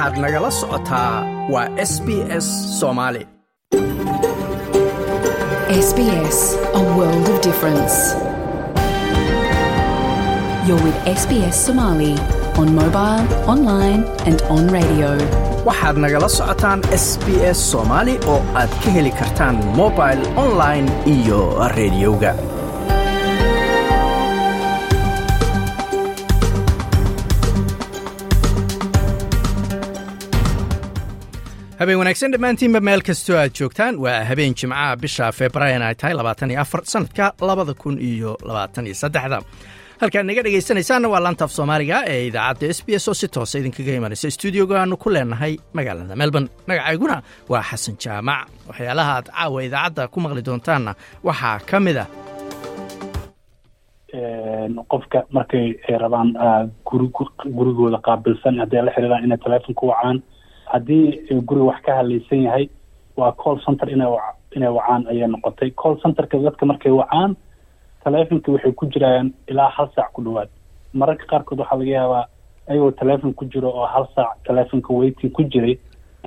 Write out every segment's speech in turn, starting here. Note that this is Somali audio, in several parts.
waxaad nagala socotaa waa s b s soomaali Somali on radio. waxaad nagala socotaan s b s soomaali oo aad ka heli kartaan mobil online iyo rediyoga habeen wanaagsan dhammaantiinba meel kastoo aad joogtaan. Waa habeen jimcaha bisha februaayan ay tahay labaatan iyo afar sanadka labada kun iyo labaatan iyo saddexda. Halkaad naga dhegaysanaysaanna waa laantaaf soomaaliga ee idaacadda s b s oo si toosa idinkaga imanaysa stuudioga aanu ku leenahay magaalada melbourne. Magacayguna waa xasan jaamac. Waxyaalaha aad caawa idaacadda ku maqli doontaanna waxaa ka mid ah. Qofka markay rabaan guri gurigooda qaabilsan hadday la xiriiraan inay telefonka wacaan haddii guriga wax ka hadlaysan yahay waa call center ina inay wacaan ayay noqotay. Call centerka dadka markay wacaan telefonka waxay ku jiraan ilaa hal saac ku dhawaad. Mararka qaarkood waxaa laga yaabaa ayagoo telefon ku jiro oo hal saac telefonka waiting ku jiray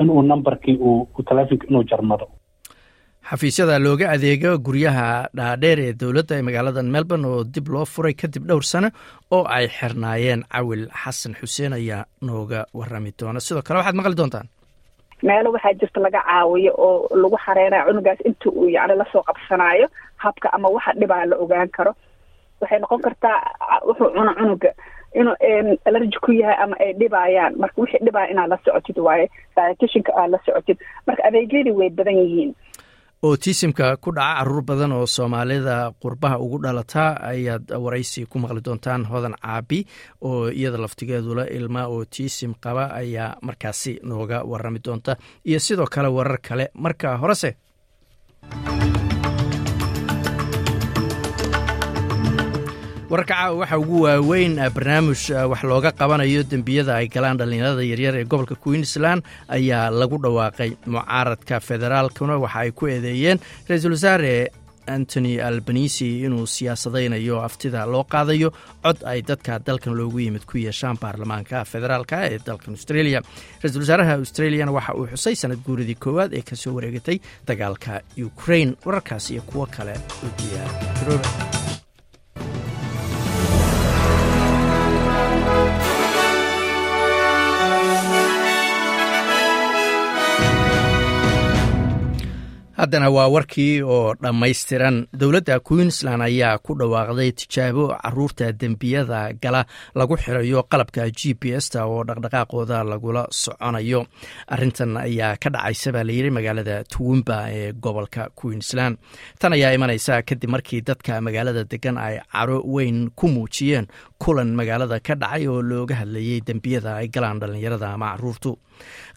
inuu numberkii uu telefonka inuu jarmado xafiisyada looga adeego guryaha dhaadheer ee dowladda ee magaalada melbourne oo dib loo furay kadib dhowr sano oo ay xirnaayeen. Cawil xasan xuseen ayaa nooga warami doona. Sidoo kale waxaad maqli doontaan? Meelo waxaa jirta laga caawiyo oo lagu xareynayo cunugaas inta uu yani la soo qabsanaayo habka ama waxa dhibaa la ogaan karo. Waxay noqon kartaa wuxuu cuno cunuga inuu alerji ku yahay ama ay dhibayaan marka wixii dhibaya inaad la socotid waaye dietitianka aad la socotid. Marka adeegyadii way badan yihiin otisimka ku dhaca carruur badan oo soomaalida qurbaha ugu dhalataa ayaad waraysi ku maqli doontaan hodan caabi oo iyada laftigeedula ilma otisim qaba ayaa markaasi nooga warami doonta. Iyo sidoo kale warar kale marka horese wararka caawa waxaa ugu waaweyn barnaamij wax looga qabanayo dembiyada ay galaan dhallinyarada yaryar ee gobolka queensland ayaa lagu dhawaaqay mucaaradka federaalkuna. Waxa ay ku eedeeyeen ra'iisul wasaare antony albanisi inuu siyaasadaynayo aftida loo qaadayo cod ay dadka dalkan loogu yimid ku yeeshaan baarlamaanka federaalka ee dalkan australia. Ra'iisul wasaaraha australiana waxa uu xusay sanad guuridii koowaad ee ka soo wareegatay dagaalka ukraine. Wararkaas iyo kuwo kale u diyaargarooba haddana waa warkii oo dhammaystiran. Dowladda queensland ayaa ku dhawaaqday tijaabo carruurta dembiyada gala lagu xirayo qalabka g p ta oo dhaqdhaqaaqooda lagula soconayo. Arintan ayaa ka dhacaysa baa layidhi magaalada tuwumba ee gobolka queensland. Tan ayaa imanaysa kadib markii dadka magaalada degan ay caro weyn ku muujiyeen kulan magaalada ka dhacay oo looga hadlayey dembiyada ay galaan dhallinyarada ama caruurtu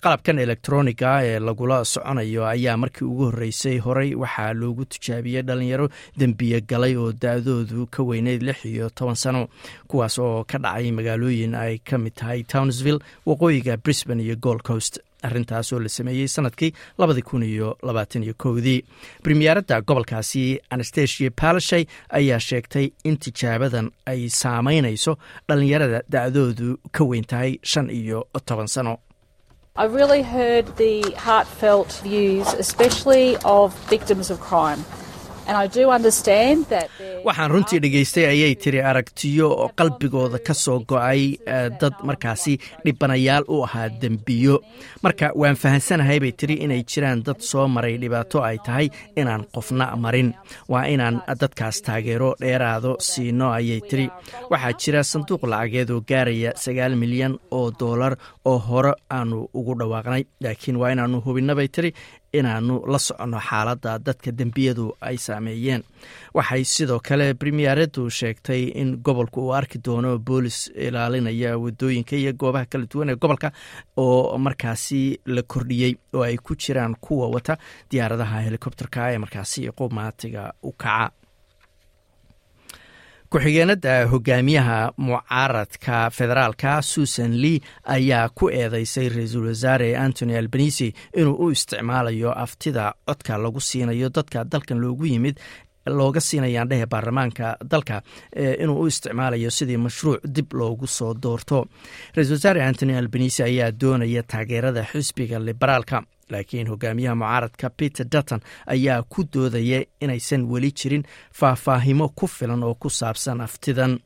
qalabkan elektroniga ee lagula soconayo ayaa markii ugu horreysay horey waxaa loogu tijaabiyey dhalinyaro dembiye galay oo da-doodu ka weyneyd lix iyo toban sano kuwaas oo ka dhacay magaalooyin ay ka mid tahay townsville waqooyiga brisbane iyo gold coast. Arrintaas oo la sameeyey sannadkii labadii kun iyo labaatan iyo kowdii. Premiyeeradda gobolkaasi anastasia palashay ayaa sheegtay in tijaabadan ay saameynayso dhallinyarada da-doodu ka weyn tahay shan iyo toban sano I really heard the heartfelt views, especially of victims of crime. Waxaan runtii dhegaystay ayay tiri aragtiyo qalbigooda ka soo go'ay dad markaasi dhibanayaal u ahaa dembiyo. Marka waan fahansanahay bay tiri inay jiraan dad soo maray dhibaato ay tahay inaan qofna marin. waa inaan dadkaas taageero dheeraado siino ayay tiri. waxaa jira sanduuq lacageed oo gaaraya sagaal milyan oo doolar oo hore aanu ugu dhawaaqnay. Laakiin waa inaanu hubinabay tiri inaanu la soconno xaaladda dadka dembiyadu ay saameeyeen. Waxay sidoo kale premiyeeradu sheegtay in gobolku uu arki doono boolis ilaalinaya waddooyinka iyo goobaha kala duwan ee gobolka oo markaasi la kordhiyey oo ay ku jiraan kuwa wata diyaaradaha helikobterka ee markaasi qumaatiga u kaca ku-xigeenada hogaamiyaha mucaaradka federaalka susan lee ayaa ku eedeysay ra'iisul wasaare antony albanisi inuu u isticmaalayo aftida codka lagu siinayo dadka dalkan loogu yimid looga siinayaan dhehe baarlamaanka dalka inuu u isticmaalayo sidii mashruuc dib loogu soo doorto. Ra'isul wasaare antony albanisi ayaa doonaya taageerada xisbiga liberaalka laakiin hogaamiyaha mucaaradka peter dutton ayaa ku doodaya inaysan weli jirin faahfaahimo ku filan oo ku saabsan aftidan.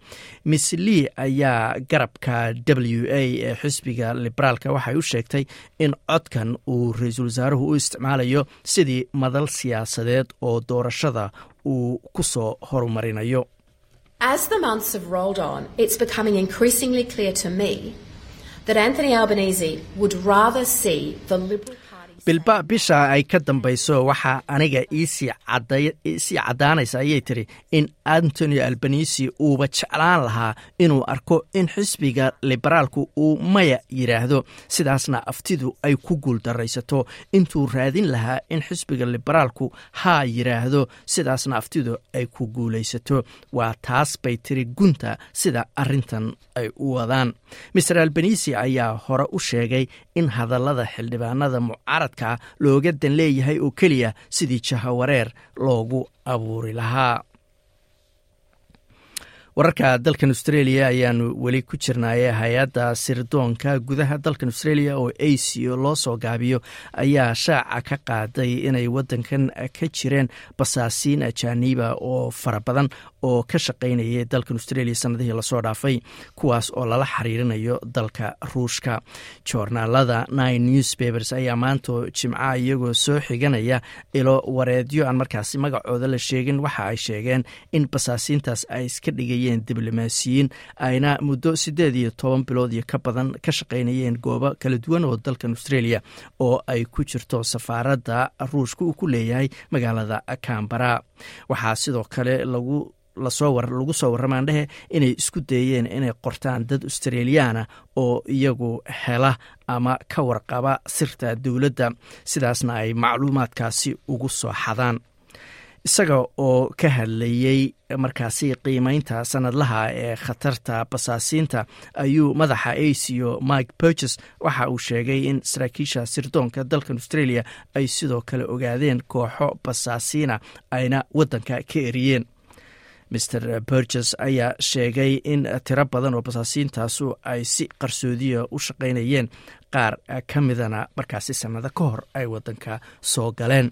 Miss lee ayaa garabka w a ee xisbiga liberaalka waxay u sheegtay in codkan uu ra'iisul wasaaruhu u isticmaalayo sidii madal siyaasadeed oo doorashada uu ku soo horumarinayo Bilba bisha ay ka dambayso waxaa aniga iisii caddaanaysa ayay tiri in antony albanisi uuba jeclaan lahaa inuu arko in xisbiga liberaalku uu maya yidhaahdo sidaasna aftidu ay ku guuldaraysato intuu raadin lahaa in xisbiga liberaalku haa yidhaahdo sidaasna aftidu ay ku guulaysato. Waa taas bay tiri gunta sida arintan ay u wadaan. Master albanisi ayaa hore u sheegay in hadallada xildhibaanada mucaaradka looga dan leeyahay oo keliya sidii jahawareer loogu abuuri lahaa wararka dalkan australia ayaanu weli ku jirnaaye hay'adda sirdoonka gudaha dalkan australia oo aco loo soo gaabiyo. Ayaa shaaca ka qaaday inay wadankan ka jireen basaasiin ajaaniiba oo fara badan oo ka shaqaynayay dalkan australia sanadihii la soo dhaafay kuwaas oo lala xiriirinayo dalka ruushka. Joornaalada nine newspapers ayaa maanta jimca iyagoo soo xiganaya ilo wareedyo aan markaasi magacooda la sheegin. Waxa ay sheegeen in basaasiintaas ay iska dhigayeen diblomaasiyiin ayna muddo siddeed iyo toban bilood iyo ka badan ka shaqaynayeen goobo kala duwan oo dalkan australia oo ay ku jirto safaaradda ruushka uu ku leeyahay magaalada cambara waxaa sidoo kale lagu lagu soo warramaan dhehe inay isku dayeen inay qortaan dad australiyaana oo iyagu hela ama ka warqaba sirta dowladda sidaasna ay macluumaadkaasi ugu soo xadaan isaga oo ka hadlayey markaasi qiimeynta sanadlaha ee khatarta basaasiinta ayuu madaxa aco mike burges waxa uu sheegay in saraakiisha sirdoonka dalkan australia ay sidoo kale ogaadeen kooxo basaasiina ayna waddanka ka eriyeen. mr burges ayaa sheegay in tiro badan oo basaasiintaasu ay si qarsoodiya u shaqaynayeen qaar ka midana markaasi sannado ka hor ay waddanka soo galeen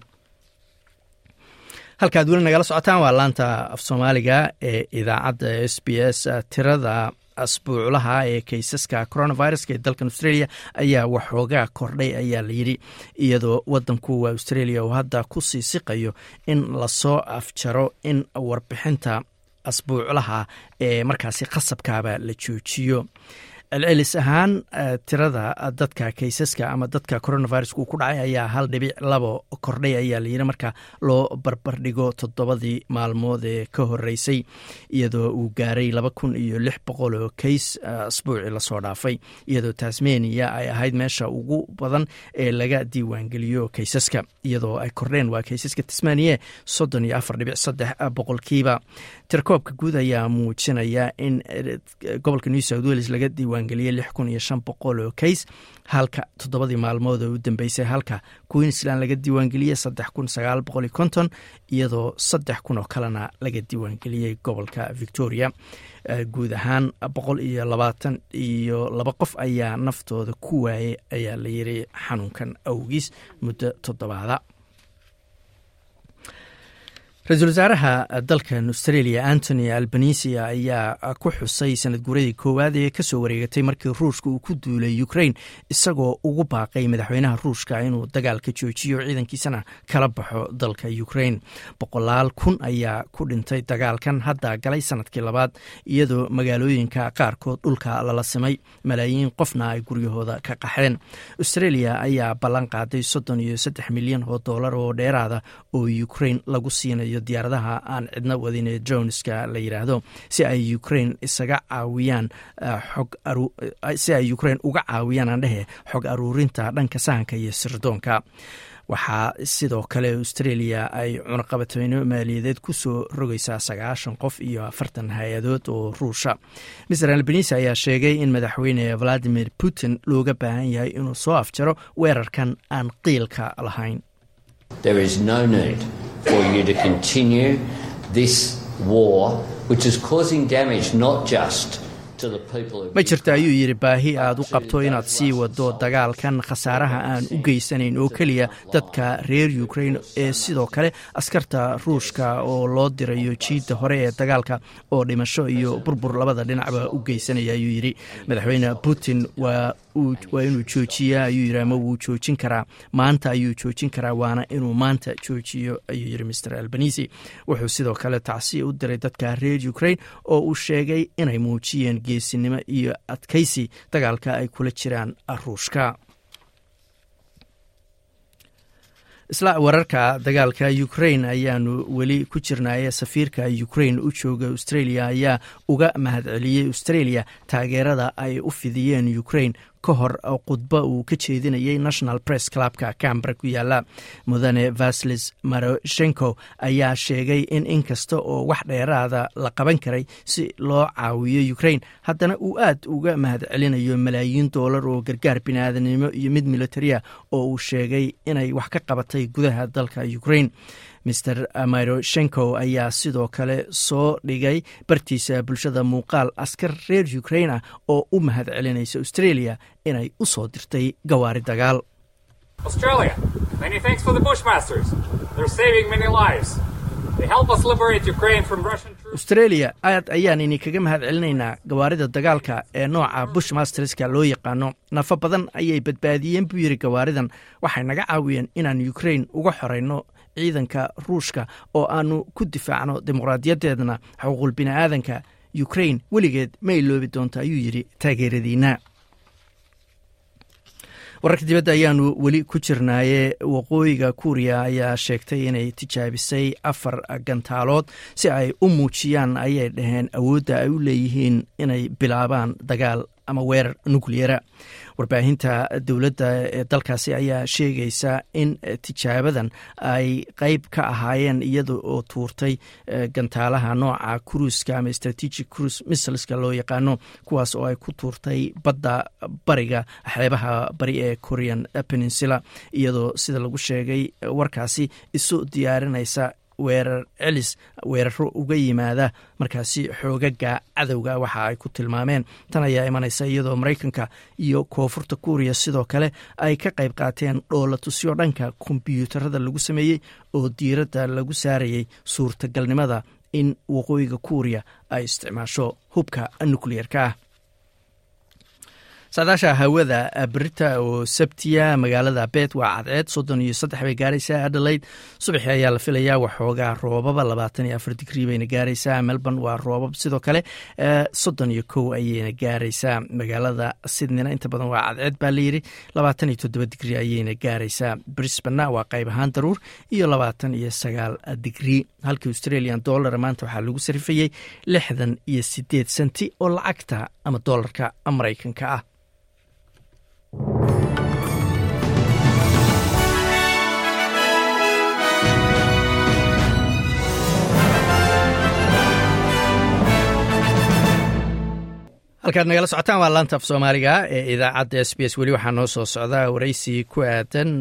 halkaad weli nagala socotaan waa laanta af soomaaliga ee idaacadda s b s tirada asbuuclaha ee kaysaska coronaviruska ee dalkan australia ayaa waxoogaa kordhay ayaa layidhi iyadoo wadanku australia uu hadda ku sii siqayo in la soo afjaro in warbixinta asbuuclaha ee markaasi khasabkaaba la joojiyo celcelis ahaan tirada dadka kaysaska ama dadka coronaviruska ku dhacay ayaa hal dhibic labo kordhay ayaa layidhi. Marka loo barbardhigo toddobadii maalmood ee ka horeysay iyadoo uu gaaray laba kun iyo lix boqol oo kays asbuucii la soo dhaafay. Iyadoo tasmania ay ahayd meesha ugu badan ee laga diiwaangeliyo kaysaska iyadoo ay kordheen waa kaysaska tasmaniya soddon iyo afar dhibic saddex boqolkiiba. Tirkoobka guud ayaa muujinaya in gobolka new south wales laga diiwaangeliyey lix kun oo kays halka toddobadii maalmood oo u dambeysay halka queensland laga diiwaangeliyey saddex kun sagaal boqol iyo konton iyadoo saddex kun oo kalena laga diiwaangeliyey gobolka victoria. Guud ahaan boqol iyo labaatan iyo laba qof ayaa naftooda ku waayay ayaa la yiri xanuunkan awgiis muddo toddobaada ra'iisul wasaaraha dalkan australia antony albanisi ayaa ku xusay sanad guuradii koowaad ee ka soo wareegatay markii ruushka uu ku duulay ukraine isagoo ugu baaqay madaxweynaha ruushka inuu dagaalka joojiyo ciidankiisana kala baxo dalka ukraine. Boqolaal kun ayaa ku dhintay dagaalkan hadda galay sannadkii labaad iyadoo magaalooyinka qaarkood dhulka lala simay malaayiin qofna ay guryahooda ka qaxeen. Australia ayaa ballan qaaday soddon iyo saddex milyan oo doolar oo dheeraada oo ukraine lagu siinayo diyaaradaha aan cidna wadin ee joneska la yidhaahdo si ay ukraine isaga caawiyaan xog si ay ukraine uga caawiyaan aan dhehe xog aruurinta dhanka sahanka iyo sirdoonka. Waxaa sidoo kale australia ay cunaqabateyno maaliyadeed ku soo rogaysaa sagaashan qof iyo afartan hay'adood oo ruusha. Mr albanisi ayaa sheegay in madaxweyne valadimir putin looga baahan yahay inuu soo afjaro weerarkan aan qiilka lahayn There is no need for you to continue this war, which is causing damage not just ma jirta ayuu yidhi baahi aad u qabto inaad sii wado dagaalkan khasaaraha aan u geysanayn oo keliya dadka reer ukraine ee sidoo kale askarta ruushka oo loo dirayo jiidda hore ee dagaalka oo dhimasho iyo burbur labada dhinacba u geysanaya ayuu yidhi. Madaxweyne putin waa inuu joojiyaa ayuu yidhi ama wuu joojin karaa. Maanta ayuu joojin karaa waana inuu maanta joojiyo ayuu yidhi mr albanisi wuxuu sidoo kale tacsiya u diray dadka reer ukraine oo uu sheegay inay muujiyeen geesinimo iyo adkaysi dagaalka ay kula jiraan ruushka isla wararka dagaalka ukraine ayaanu weli ku jirnaaye safiirka ukraine u jooga australia ayaa uga mahadceliyey australia taageerada ay u fidiyeen ukraine ka hor khudba uu ka jeedinayay national press clubka cambra ku yaalla mudane vaslis maroshenko ayaa sheegay in inkasta oo wax dheeraada la qaban karay si loo caawiyo ukraine haddana uu aad uga mahad celinayo malaayiin doolar oo gargaar biniaadanimo iyo mid militaria oo uu sheegay inay wax ka qabatay gudaha dalka ukraine mr maroshenko ayaa sidoo kale soo dhigay bartiisa bulshada muuqaal askar reer ukraine ah oo u mahad celinaysa australia inay u soo dirtay gawaari dagaal. Australia aad ayaan idinkaga mahad celinaynaa gawaarida dagaalka ee nooca bushmasterska loo yaqaano. Nafo badan ayay badbaadiyeen buu yidhi gawaaridan. Waxay naga caawiyeen inaan ukraine uga xoreyno ciidanka ruushka oo aanu ku difaacno dimuqraadiyadeedna xuquuqul bini'aadanka ukraine weligeed ma iloobi doonta ayuu yidhi taageeradiina. Wararka dibadda ayaanu weli ku jirnaaye waqooyiga kuuriya ayaa sheegtay inay tijaabisay afar gantaalood si ay u muujiyaan ayay dhaheen awoodda ay u leeyihiin inay bilaabaan dagaal ama weerar nukliyera warbaahinta dowladda ee dalkaasi ayaa sheegaysa in tijaabadan ay qeyb ka ahaayeen iyada oo tuurtay gantaalaha nooca cruiska ama strategic cruise missileska loo yaqaano kuwaas oo ay ku tuurtay badda bariga xeebaha bari ee korean peninsula. Iyadoo sida lagu sheegay warkaasi isu diyaarinaysa weerar celis weeraro uga yimaada markaasi xoogaga cadowga waxa ay ku tilmaameen. Tan ayaa imanaysa iyadoo maraykanka iyo koonfurta kuuriya sidoo kale ay ka qayb qaateen dhoolatusyo dhanka kombyuutarada lagu sameeyey oo diiradda lagu saarayay suurtagalnimada in waqooyiga kuuriya ay isticmaasho hubka nukliyerka ah saadaasha hawada berita oo sabtiya magaalada bet waa cadceed soddon iyo saddex bay gaaraysaa adelaide. Subaxi ayaa la filayaa waxoogaa roobaba labaatan iyo afar digrii bayna gaaraysaa. Melbourne waa roobab sidoo kale soddon iyo kow ayayna gaaraysaa. Magaalada sydneyna inta badan waa cadceed baa layidhi labaatan iyo toddoba digrii ayayna gaaraysaa. Brisbana waa qayb ahaan daruur iyo labaatan iyo sagaal digrii halkii australian dollar maanta waxaa lagu sarifayey lixdan iyo sideed senti oo lacagta ama doolarka maraykanka ah halkaad nagala socotaan waa laanta af soomaaliga ee idaacadda s b s. Weli waxaa noo soo socdaa waraysi ku aadan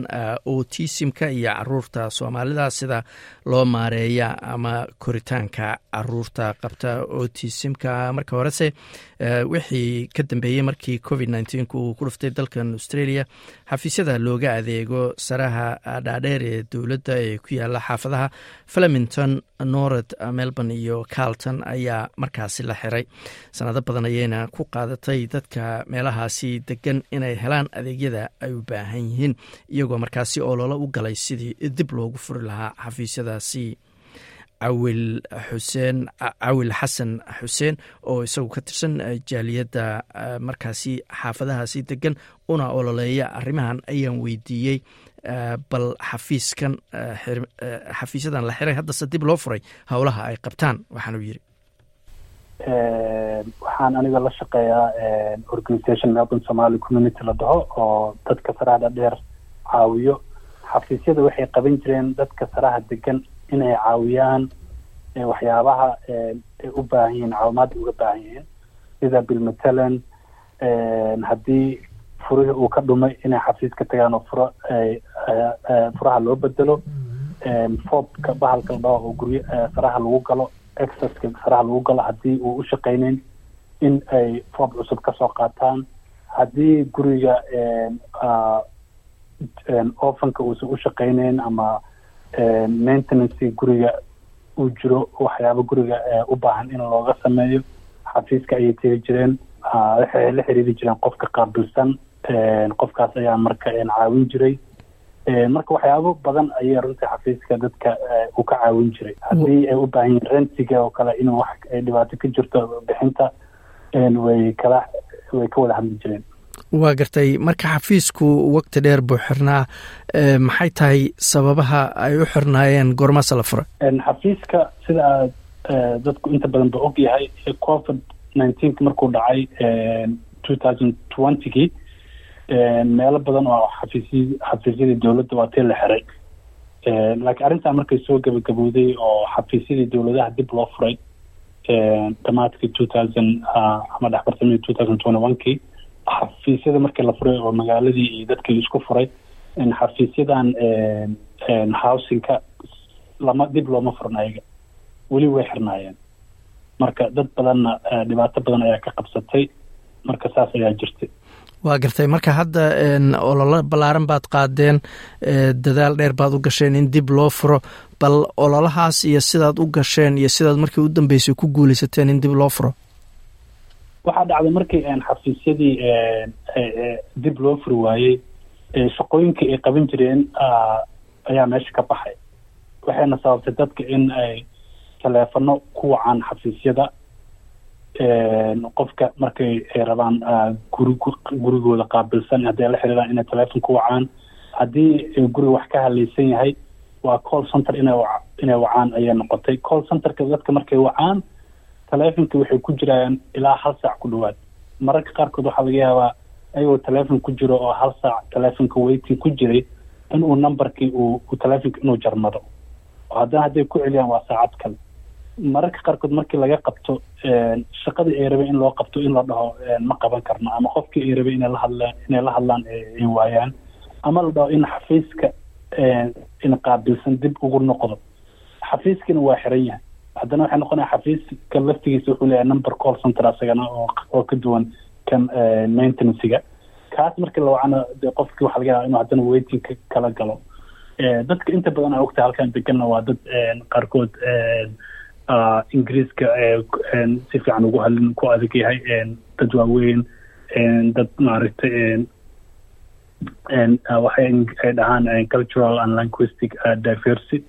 otisimka iyo carruurta soomaalida sida loo maareeya ama koritaanka carruurta qabta otisimka marka horese wixii ka dambeeyey markii covid uu ku dhuftay dalkan australia xafiisyada looga adeego saraha dhaadheer ee dowladda ee ku yaalla xaafadaha flemington norad melbourne iyo carlton ayaa markaasi la xiray. Sanado badan ayayna ku qaadatay dadka meelahaasi degan inay helaan adeegyada ay u baahan yihiin iyagoo markaasi ololo u galay sidii dib loogu furi lahaa xafiisyadaasi cawil xuseen cawil xasan xuseen oo isagu ka tirsan jaaliyadda markaasi xaafadahaasi degan una ololeeya arrimahan ayaan weydiiyey bal xafiiskan xafiisyadan la xiray haddase dib loo furay howlaha ay qabtaan waxaanuu yidhi waxaan aniga la shaqeeyaa organisation melbourne somali community la dhaho oo dadka saraha dheer caawiyo. Xafiisyada waxay qaban jireen dadka saraha degan inay caawiyaan waxyaabaha ay u baahan yihiin caawimaad ay uga baahan yihiin. Sida bilmatalan haddii furihii uu ka dhumay inay xafiiska tagaan oo furo furaha loo bedelo foobka bahalka la dhaho oo guryo saraha lagu galo exceska saraha lagu galo haddii uu u shaqayneyn in ay foob cusub ka soo qaataan. Haddii guriga ofanka uusan u shaqayneyn ama maintenancy guriga uu jiro waxyaaba guriga u baahan in looga sameeyo. Xafiiska ayay tegi jireen. Waxay la xiriiri jireen qofka qaabilsan qofkaas ayaa marka caawin jiray. Marka waxyaabo badan ayay runtii xafiiska dadka uu ka caawin jiray. Haddii ay u baahan yihiin rentiga oo kale inuu wax dhibaato ka jirto bixinta way kala way ka wada hadli jireen waa gartay marka xafiisku waqti dheer buu xirnaa maxay tahay sababaha ay u xirnaayeen goormaasa la fura xafiiska sida aad dadku inta badan ba og yahay covid nineteenk markuu dhacay two thousand twentygii meelo badan oo xafiisy xafiisyadii dowladda waa tii la xiray. Laakiin arrintaa markay soo gabagabowday oo xafiisyadii dowladaha dib loo furay dhamaadkii two thousand ama dhexbartamii two thousand twenty one xafiisyada markii la furay oo magaaladii iyo dadkii la isku furay xafiisyadan housingka lama dib looma furan ayaga weli way xirnaayeen. Marka dad badanna dhibaato badan ayaa ka qabsatay. Marka saas ayaa jirtay. Waa gartay. Marka hadda ololo ballaaran baad qaadeen dadaal dheer baad u gasheen in dib loo furo bal ololahaas iyo sidaad u gasheen iyo sidaad markii u dambeysay ku guuleysateen in dib loo furo waxaa dhacday markii xafiisyadii dib loo furi waayey shaqooyinkii ay qaban jireen ayaa meesha ka baxay. Waxayna sababtay dadka in ay taleefano ku wacaan xafiisyada qofka markay ay rabaan guri gurigooda qaabilsan haddii ay la xiriiraan inay taleefon ku wacaan. Haddii guriga wax ka hadlaysan yahay waa call center ina inay wacaan ayay noqotay. Call centerka dadka markay wacaan taleefonka waxay ku jiraan ilaa hal saac ku dhawaad. Mararka qaarkood waxaa laga yaabaa ayagoo taleefon ku jiro oo hal saac taleefonka waiting ku jiray inuu numberkii uu taleefonka inuu jarmado. Oo haddana hadday ku celiyaan waa saacad kale. Mararka qaarkood markii laga qabto shaqadii ay rabeen in loo qabto in la dhaho ma qaban karno ama qofkii ay rabeen inay la hadlaan inay la hadlaan ay waayaan. Ama la dhaho in xafiiska in qaabilsan dib ugu noqdo. Xafiiskina waa xiran yahay haddana waxay noqonaya xafiiska laftigiisa wuxuu leeyahay number call center asagana oo ka duwan kan maintenancega kaas markii la wacana qofkii waxaa laga yaaba inuu haddana waitingka kala galo. Dadka inta badan a ogtahay halkan deganna waa dad qaarkood ingiriiska si fiican ugu hadlin ku adag yahay dad waaweyn dad maaragtay waxay ay dhahaan cultural and linguistic diversity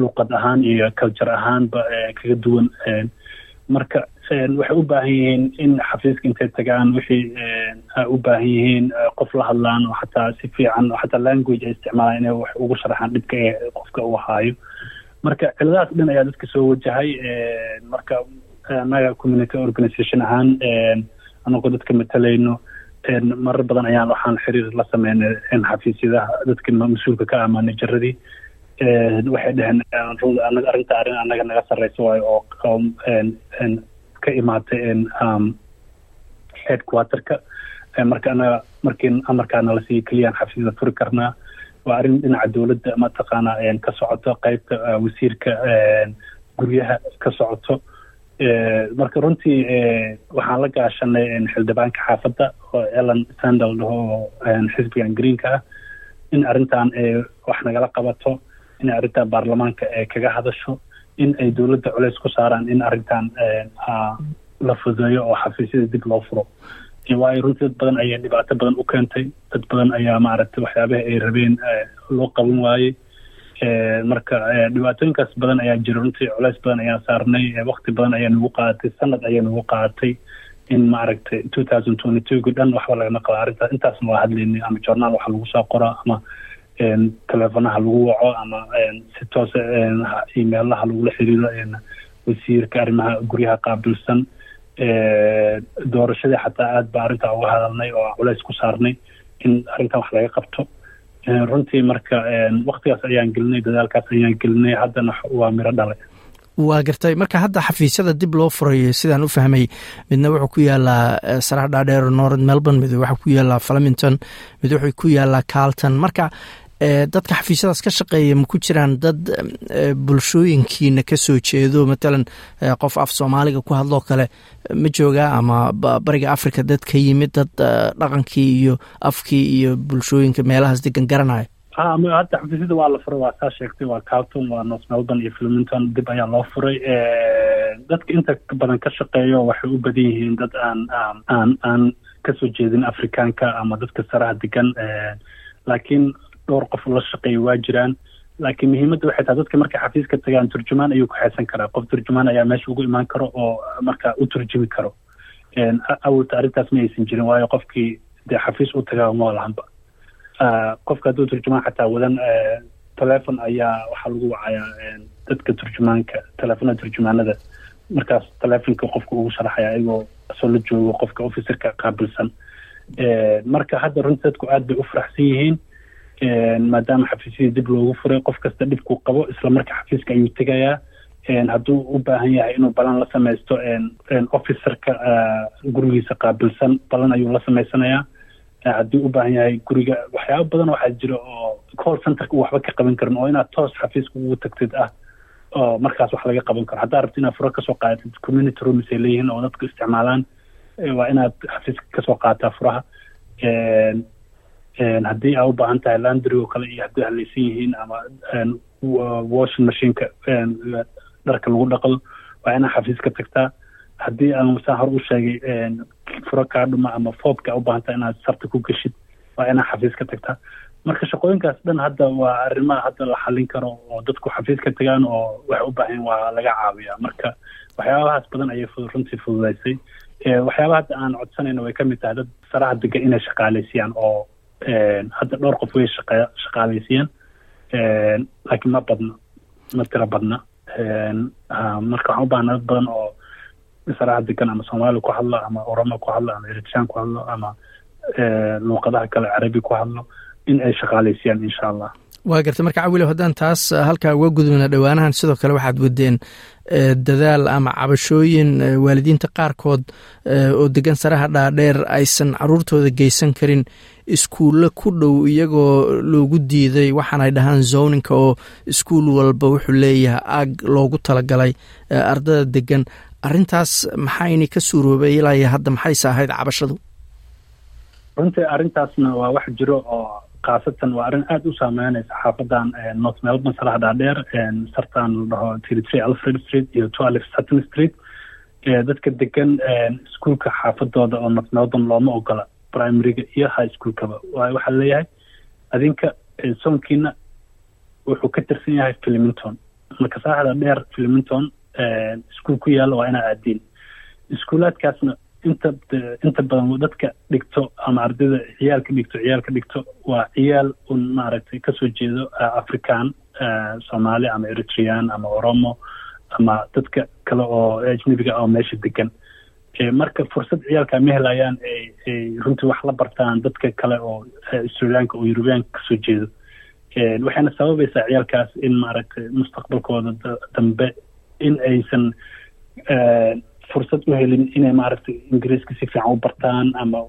luqad ahaan iyo culture ahaanba kaga duwan marka waxay u baahan yihiin in xafiiska intay tagaan wixii u baahan yihiin qof la hadlaan oo xataa si fiican oo xataa language ay isticmaalaan inay wax ugu sharaxaan dhibka ee qofka uu haayo marka ciladahaas dhan ayaa dadka soo wajahay marka annaga community organization ahaan anagoo dadka matalayno marar badan ayaan waxaan xiriir la sameynay xafiisyadaha dadka mas'uulka ka ah manajaradii waxay dheheen anaga arrinta arrin annaga naga sarreysa waayo oo ka imaatay headquarterka marka anaga markii amarkaana la siiyo keliyaan xafiisyada furi karnaa waa arrin dhinaca dowladda mataqaana ka socoto qeybta wasiirka guryaha ka socoto marka runtii waxaan la gaashanay xildhibaanka xaafadda oo ellen sandal dhaho oo xisbigan greenka ah in arrintan wax nagala qabato in arrintan baarlamaanka kaga hadasho in ay dowladda culeys ku saaraan in arrintan la fudeeyo oo xafiisyada dib loo furo. Waayo runtii dad badan ayaa dhibaato badan u keentay. Dad badan ayaa maaragtay waxyaabaha ay rabeen loo qaban waayey. Marka dhibaatooyinkaas badan ayaa jira. Runtii culeys badan ayaa saarnay. Wakti badan ayaa nagu qaadatay sanad ayaa nagu qaadatay in maaragtay two thousand twenty two gi dhan waxba lagama qaba arrintaas. Intaasna waa hadlaynay ama journaal waxa lagu soo qora ama teleefonaha lagu waco ama si toose emailnaha lagula xiriiro wasiirka arrimaha guryaha qaabilsan doorashadii xataa aad ba arrintaa uga hadalnay oo culeys ku saarnay in arrintan wax laga qabto. Runtii marka waktigaas ayaan gelinay dadaalkaas ayaan gelinay haddana waa miro dhalay. Waa gartay. Marka hadda xafiisyada dib loo furayo sidaan u fahmay midna wuxuu ku yaalaa sarax dhaadheer north melbourne mid waxaa ku yaalaa flemington mid wuxuu ku yaalaa carlton. Marka dadka xafiisyadaas ka shaqeeya ma ku jiraan dad bulshooyinkiina ka soo jeedo? Matalan qof af soomaaliga ku hadloo kale ma joogaa ama bariga africa dad ka yimid dad dhaqankii iyo afkii iyo bulshooyinka meelahaas degan garanaya? Hadda xafiisyada waa la furay waa saa sheegtay waa carlton waa north melbourne iyo flemington dib ayaa loo furay. Dadka inta badan ka shaqeeyo waxay u badan yihiin dad aan aan aan ka soo jeedin afrikaanka ama dadka saraha degan. Laakiin dhowr qof la shaqeeya waa jiraan. Laakiin muhiimadda waxay tahay dadka markay xafiiska tagaan turjumaan ayuu ku xeesan karaa. Qof turjumaan ayaa meesha ugu imaan karo oo marka u turjumi karo. Awalta arrintaas ma aysan jirin waayo qofkii dee xafiis u tagaa ma lahanba qofka hadduu turjumaan xataa wadan telefon ayaa waxaa lagu wacayaa dadka turjumaanka telefonada turjumaanada. Markaas telefonka qofka ugu sharaxaya ayagoo soo la joogo qofka officerka qaabilsan. Marka hadda runtii dadku aad bay u faraxsan yihiin maadaama xafiisyadii dib loogu furay qof kasta dhibkuu qabo isla marka xafiiska ayuu tegayaa. Hadduu u baahan yahay inuu balan la samaysto officerka gurigiisa qaabilsan balan ayuu la samaysanayaa haddii u baahan yahay guriga waxyaaba badan waxaa jira oo call centerka waxba ka qaban karin oo inaad toos xafiiska ugu tagtid ah oo markaas wax laga qaban karo. Haddaa rabti inaad furo ka soo qaadatid community rooms ay leeyihiin oo dadku isticmaalaan waa inaad xafiiska ka soo qaataa furaha haddii aa u baahan tahay landry oo kale iyo haddii halaysan yihiin ama washing machineka dharka lagu dhaqdo waa inaad xafiiska tagtaa. Haddii aan saan hor u sheegay furo kaa dhuma ama foobka u baahan tahay inaad sarta ku geshid waa inaad xafiiska tagtaa. Marka shaqooyinkaas dhan hadda waa arrimaha hadda la xallin karo oo dadku xafiiska tagaan oo waxay u baahan waa laga caawiyaa. Marka waxyaabahaas badan ayay runtii fududaysay. Waxyaabaha hadda aan codsanayna way ka mid tahay dad saraha degan inay shaqaaleysiiyaan oo hadda dhowr qof way shaqa shaqaaleysiiyaan laakiin ma badna ma tiro badna. Marka waxaan u baahnaa dad badan oo saraha degan ama soomaali ku hadlo ama oromo ku hadlo ama eritraan ku hadlo ama luuqadaha kale carabi ku hadlo in ay shaqaaleysiiyaan insha allah. Waa gartay marka cawilow haddaan taas halkaa uga gudubna dhowaanahan sidoo kale waxaad wadeen dadaal ama cabashooyin waalidiinta qaarkood oo degan saraha dhaadheer aysan caruurtooda geysan karin iskuulle ku dhow iyagoo loogu diiday waxaanay dhahaan zoninka oo iskuul walba wuxuu leeyahay aag loogu talagalay ardada degan. Arrintaas maxayna ka suuroobay ilaa hadda maxayse ahayd cabashadu? Runtii arrintaasna waa wax jiro oo khaasatan waa arrin aada u saameynaysa xaafadan north melbourne salaha dhaadheer sartan la dhaho three alfred street iyo twelve sutton street dadka degan iskuolka xaafadooda oo north melbourne looma ogola primaryga iyo high schoolkaba. Waayo waxaa leeyahay adinka soonkiina wuxuu ka tirsan yahay flemington. Marka saaxda dheer flemington iskuol ku yaalla waa inaa aadiin iskuulaadkaasna inta inta badan dadka dhigto ama ardayda ciyaalka dhigto ciyaalka dhigto waa ciyaal un maaragtay ka soo jeedo african soomaali ama eritrean ama oromo ama dadka kale oo ajnabiga oo meesha degan marka fursad ciyaalka ma helayaan ay runtii wax la bartaan dadka kale oo australiyaanka oo yurubiyaanka ka soo jeedo. Waxayna sababaysaa ciyaalkaas in maaragtay mustaqbalkooda dambe in aysan fursad u helin inay maaragtay ingiriiska si fiican u bartaan ama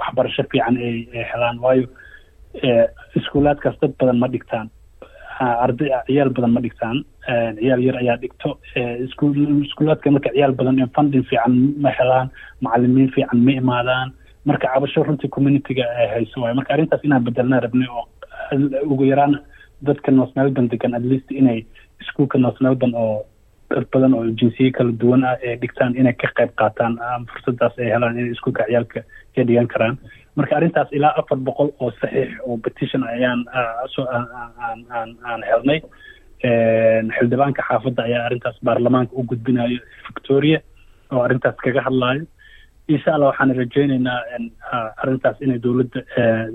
waxbarasho fiican ay helaan waayo iskuulaadkaas dad badan ma dhigtaan arday ciyaal badan ma dhigtaan ciyaal yar ayaa dhigto iskuulaadka marka ciyaal badan funding fiican ma helaan macalimiin fiican ma imaadaan marka cabasho runtii communityga hayso waayo marka arrintaas inaan bedelnaa rabnay oo ugu yaraan dadka melbourne degan at least inay iskuolka north melbourne oo dad badan oo jinsiye kala duwan ah ee dhigtaan inay ka qayb qaataan fursadaas ay helaan inay iskuolka ciyaalka ka dhigan karaan. Marka arrintaas ilaa afar boqol oo saxiix oo petition ayaan aan aan helnay. Xildhibaanka xaafadda ayaa arrintaas baarlamaanka u gudbinayo victoria oo arrintaas kaga hadlaayo. Insha allah waxaan rajaynaynaa arrintaas inay dowladda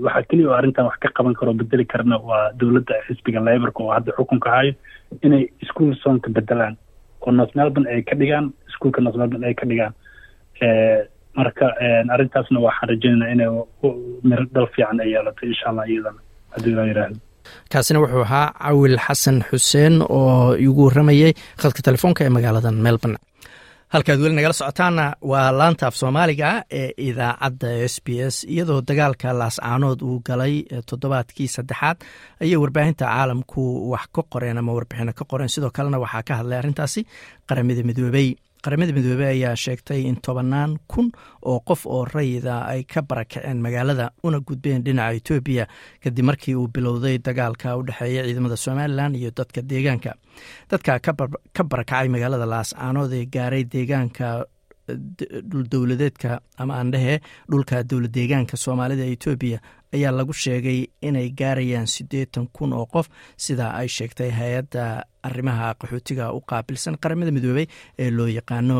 waxaa keliya oo arrintan wax ka qaban karo bedeli karna waa dowladda xisbiga laborka oo hadda xukunka hayo inay school sonka bedelaan oo north melbourne ay ka dhigaan iskuolka north melbourne ay ka dhigaan. Marka arrintaasna waxaan rajaynaynaa inay miro fiican ay yeelato insha allah iyadana. Haddii laa yidhaahdo kaasina wuxuu ahaa cawil xasan xuseen oo igu warramayay khadka telefoonka ee magaalada melbourne halkaad weli nagala socotaana waa laanta af soomaaliga ee idaacadda s b s iyadoo dagaalka laascaanood uu galay toddobaadkii saddexaad ayay warbaahinta caalamku wax ka qoreen ama warbixino ka qoreen. Sidoo kalena waxaa ka hadlay arrintaasi qaramada midoobey qaramada midoobey ayaa sheegtay in tobannaan kun oo qof oo rayida ay ka barakaceen magaalada una gudbeen dhinaca etoobiya kadib markii uu bilowday dagaalka u dhexeeya ciidamada somalilan iyo dadka deegaanka. Dadka ka barakacay magaalada laascaanood ee gaaray deegaanka dhuldowladeedka ama aandhehe dhulka dowlad deegaanka soomaalida etoobiya ayaa lagu sheegay inay gaarayaan siddeetan kun oo qof sida ay sheegtay hay'adda arrimaha qaxootiga u qaabilsan qaramada midoobey ee loo yaqaano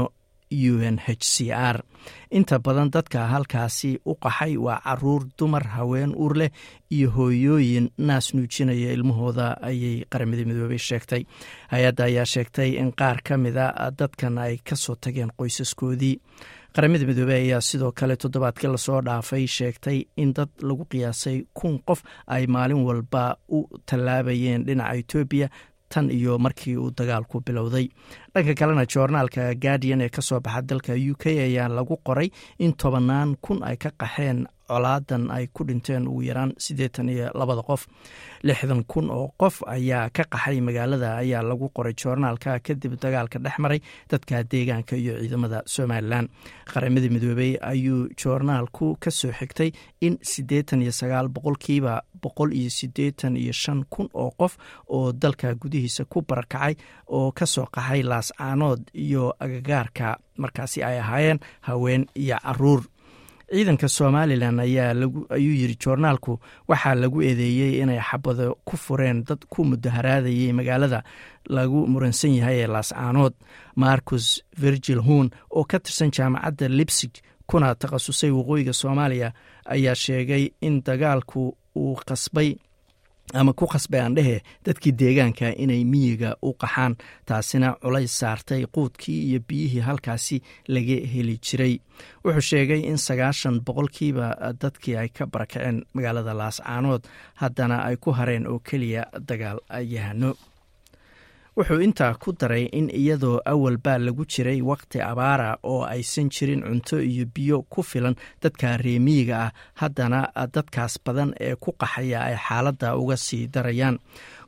u n h c r. Inta badan dadka halkaasi u qaxay waa carruur dumar haween uur leh iyo hooyooyin naas nuujinaya ilmahooda ayay qaramada midoobey sheegtay. Hay'adda ayaa sheegtay in qaar ka mida dadkan ay ka soo tageen qoysaskoodii. Qaramada midoobey ayaa sidoo kale toddobaadkii la soo dhaafay sheegtay in dad lagu qiyaasay kun qof ay maalin walba u tallaabayeen dhinaca etoobiya tan iyo markii uu dagaalku bilowday. Dhanka kalena joornaalka guardian ee ka soo baxa dalka u k ayaa lagu qoray in tobannaan kun ay ka qaxeen colaadan ay ku dhinteen ugu yaraan siddeetan iyo labada qof. lixdan kun oo qof ayaa ka qaxay magaalada ayaa lagu qoray joornaalka kadib dagaalka dhex maray dadka deegaanka iyo ciidamada somalilan qaramada midoobey ayuu joornaalku ka soo xigtay in siddeetan iyo sagaal boqolkiiba boqol iyo siddeetan iyo shan kun oo qof oo dalka gudihiisa ku barakacay oo ka soo qaxay laascaanood iyo agagaarka markaasi ay ahaayeen haween iyo carruur ciidanka somalilan ayuu yiri joornaalku waxaa lagu eedeeyey inay xabado ku fureen dad ku mudaharaadayay magaalada lagu muransan yahay ee laascaanood marcus virgil hun oo ka tirsan jaamacadda libsig kuna takhasusay waqooyiga soomaaliya ayaa sheegay in dagaalku uu qasbay ama ku khasbay aandhehe dadkii deegaanka inay miyiga u qaxaan taasina culays saartay quudkii iyo biyihii halkaasi laga heli jiray. Wuxuu sheegay in sagaashan boqolkiiba dadkii ay ka barakaceen magaalada laascaanood haddana ay ku hareen oo keliya dagaal yahano wuxuu intaa ku daray in iyadoo awalbaa lagu jiray waqti abaara oo aysan jirin cunto iyo biyo ku filan dadka reemiyiga ah haddana dadkaas badan ee ku qaxaya ay xaaladda uga sii darayaan.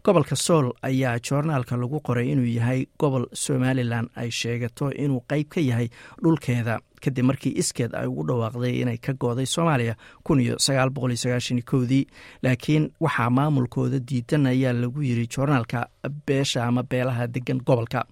Gobolka sool ayaa joornaalka lagu qoray inuu yahay gobol somalilan ay sheegato inuu qeyb ka yahay dhulkeeda kadib markii iskeed ay ugu dhawaaqday inay ka gooday soomaaliya kun iyo laakiin waxaa maamulkooda diidan ayaa lagu yiri joornaalka beesha ama beelaha degan gobolka.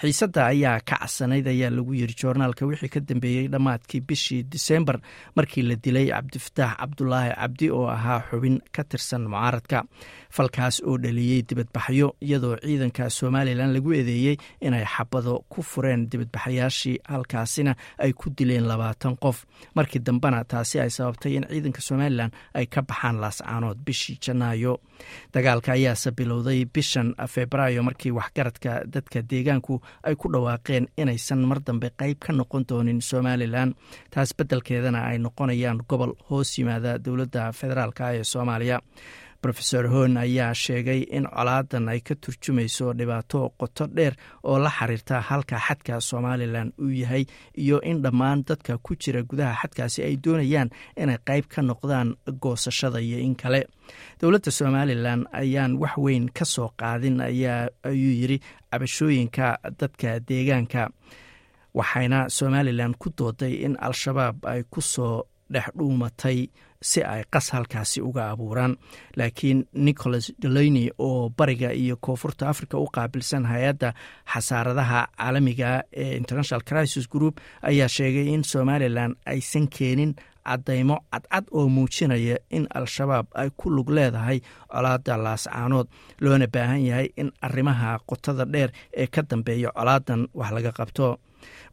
Xiisadda ayaa ka casanayd ayaa lagu yiri joornaalka wixii ka dambeeyey dhammaadkii bishii disembar markii la dilay cabdifataax cabdulaahi cabdi oo ahaa xubin ka tirsan mucaaradka. Falkaas oo dhaliyey dibadbaxyo iyadoo ciidanka somalilan lagu eedeeyey inay xabado ku fureen dibadbaxayaashii halkaasina ay ku dileen labaatan qof. Markii dambena taasi ay sababtay in ciidanka somalilan ay ka baxaan laascaanood bishii janaayo. Dagaalka ayaase bilowday bishan febraayo markii waxgaradka dadka deegaanku ay ku dhawaaqeen inaysan mar dambe qeyb ka noqon doonin somalilan. Taas beddelkeedana ay noqonayaan gobol hoos yimaada dowladda federaalk ee soomaaliya rofeor hon ayaa sheegay in colaadan ay ka turjumayso dhibaato qoto dheer oo la xiriirta halka xadka somalilan uu yahay iyo in dhammaan dadka ku jira gudaha xadkaasi ay doonayaan inay qeyb ka noqdaan goosashada iyo in kale. Dowladda somalilan ayaan wax weyn ka soo qaadin ayuu yiri cabashooyinka dadka deegaanka waxayna somalilan ku dooday in al-shabaab ay ku soo dhex dhuumatay si ay qas halkaasi uga abuuraan. Laakiin nicholas delany oo bariga iyo koonfurta africa u qaabilsan hay'adda xasaaradaha caalamiga ee international crisis group ayaa sheegay in somalilan aysan keenin caddaymo cadcad oo muujinaya in al-shabaab ay ku lug leedahay colaada laascaanood loona baahan yahay in arrimaha qotada dheer ee ka dambeeya colaadan wax laga qabto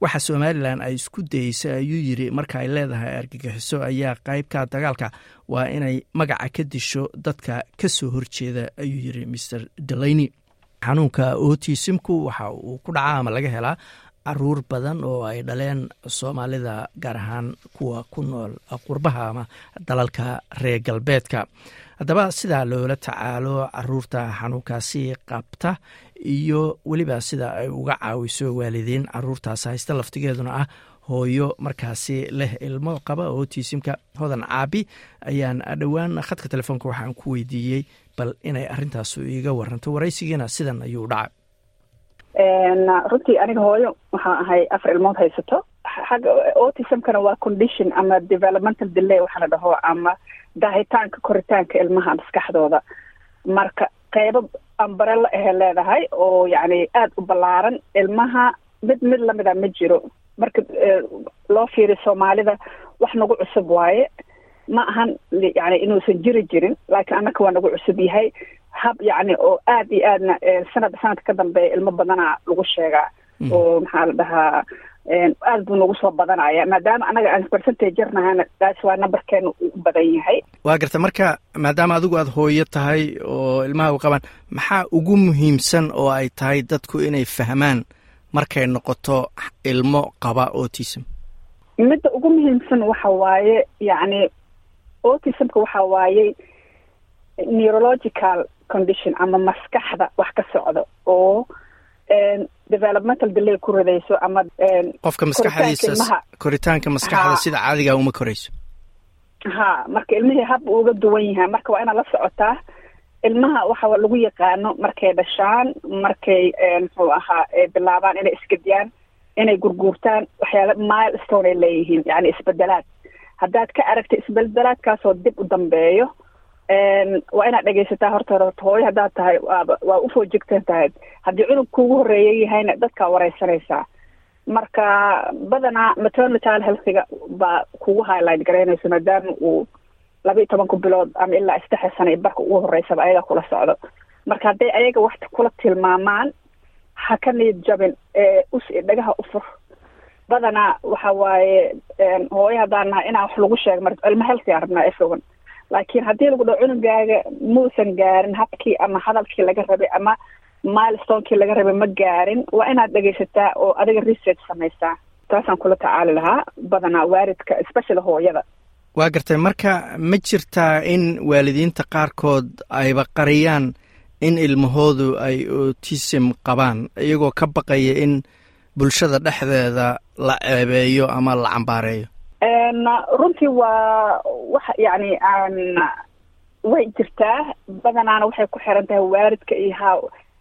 waxa somalilan ay isku dayeysa ayuu yiri marka ay leedahay argagixiso ayaa qeybka dagaalka. Waa inay magaca ka disho dadka ka soo horjeeda ayuu yiri mr delany xanuunka otisimku waxa uu ku dhacaa ama laga helaa carruur badan oo ay dhaleen soomaalida gaar ahaan kuwa ku nool qurbaha ama dalalka reer galbeedka. Haddaba sidaa loola tacaalo carruurta xanuunkaasi qabta iyo weliba sida ay uga caawiso waalidiin caruurtaas haysta laftigeeduna ah hooyo markaasi leh ilmo qaba otisimka hodan caabi ayaan dhowaan khadka telefoonka waxaan ku weydiiyey bal inay arintaasu iiga waranto waraysigiina sidan ayuu dhacay runtii aniga hooyo waxaan ahay afar ilmood haysato. Xagga autismkana waa condition ama developmental delay waxaa la dhaho ama daahitaanka koritaanka ilmaha maskaxdooda. Marka qeybo ambarella ahe leedahay oo yacni aada u ballaaran ilmaha mid mid lamida ma jiro. Marka loo fiiriyo soomaalida wax nagu cusub waaye ma ahan yani inuusan jiri jirin laakiin annaka waa nagu cusub yahay. Hab yacni oo aada iyo aadna sanad sanadka ka dambeeya ilmo badana lagu sheegaa. Oo maxaa la dhahaa aada buu nagu soo badanaya. Maadaama anaga aan percentage jarnahana taas waa numberkeena u badan yahay. Waa garta marka maadaama adigu aada hooyo tahay oo ilmaha u qabaan maxaa ugu muhiimsan oo ay tahay dadku inay fahmaan markay noqoto ilmo qaba autism midda ugu muhiimsan waxa waaye yacni autismka waxa waaye neurological condition ama maskaxda wax ka socdo oo developmental delay ku ridayso ama qofka maskaxdiisa koritaanka maskaxda sida caadiga uma korayso. Ha marka ilmihii hab uga duwan yahay marka waa inaad la socotaa ilmaha waxa lagu yaqaano markay dhashaan markay muxuu ahaa bilaabaan inay isgediyaan inay gurguurtaan waxyaala milestone ay leeyihiin yani isbedelaad haddaad ka aragta isbedelaadkaasoo dib u dambeeyo waa inaad dhegaysataa horta horta hooyo haddaad tahay waaba waa ufoojigtan tahay. Haddii cunug kuugu horreeya yahayna dadkaa wareysanaysaa. Marka badanaa maternal healthiga baa kugu highlight garaynayso maadaama uu laba iyo tobanku bilood ama ilaa saddex sana barka ugu horeysaba ayaga kula socdo. Marka hadday ayaga wax kula tilmaamaan ha ka niyad jabin ee us dhagaha u fur badanaa waxa waaye hooyo haddaan nahay inaan wax lagu sheego mar ilmo healthy aan rabnaa efogan laakiin haddii lagu dhaho cunugaaga muusan gaarin habkii ama hadalkii laga rabay ama milestonekii laga rabay ma gaarin. Waa inaad dhegaysataa oo adiga research samaysaa. Taasaan kula tacaali lahaa badanaa waalidka especially hooyada. Waa gartay marka ma jirtaa in waalidiinta qaarkood ayba qariyaan in ilmahoodu ay autism qabaan iyagoo ka baqaya in bulshada dhexdeeda la ceebeeyo ama la cambaareeyo? Runtii waa waxa yacni aan way jirtaa. Badanaana waxay ku xiran tahay waalidka iyo how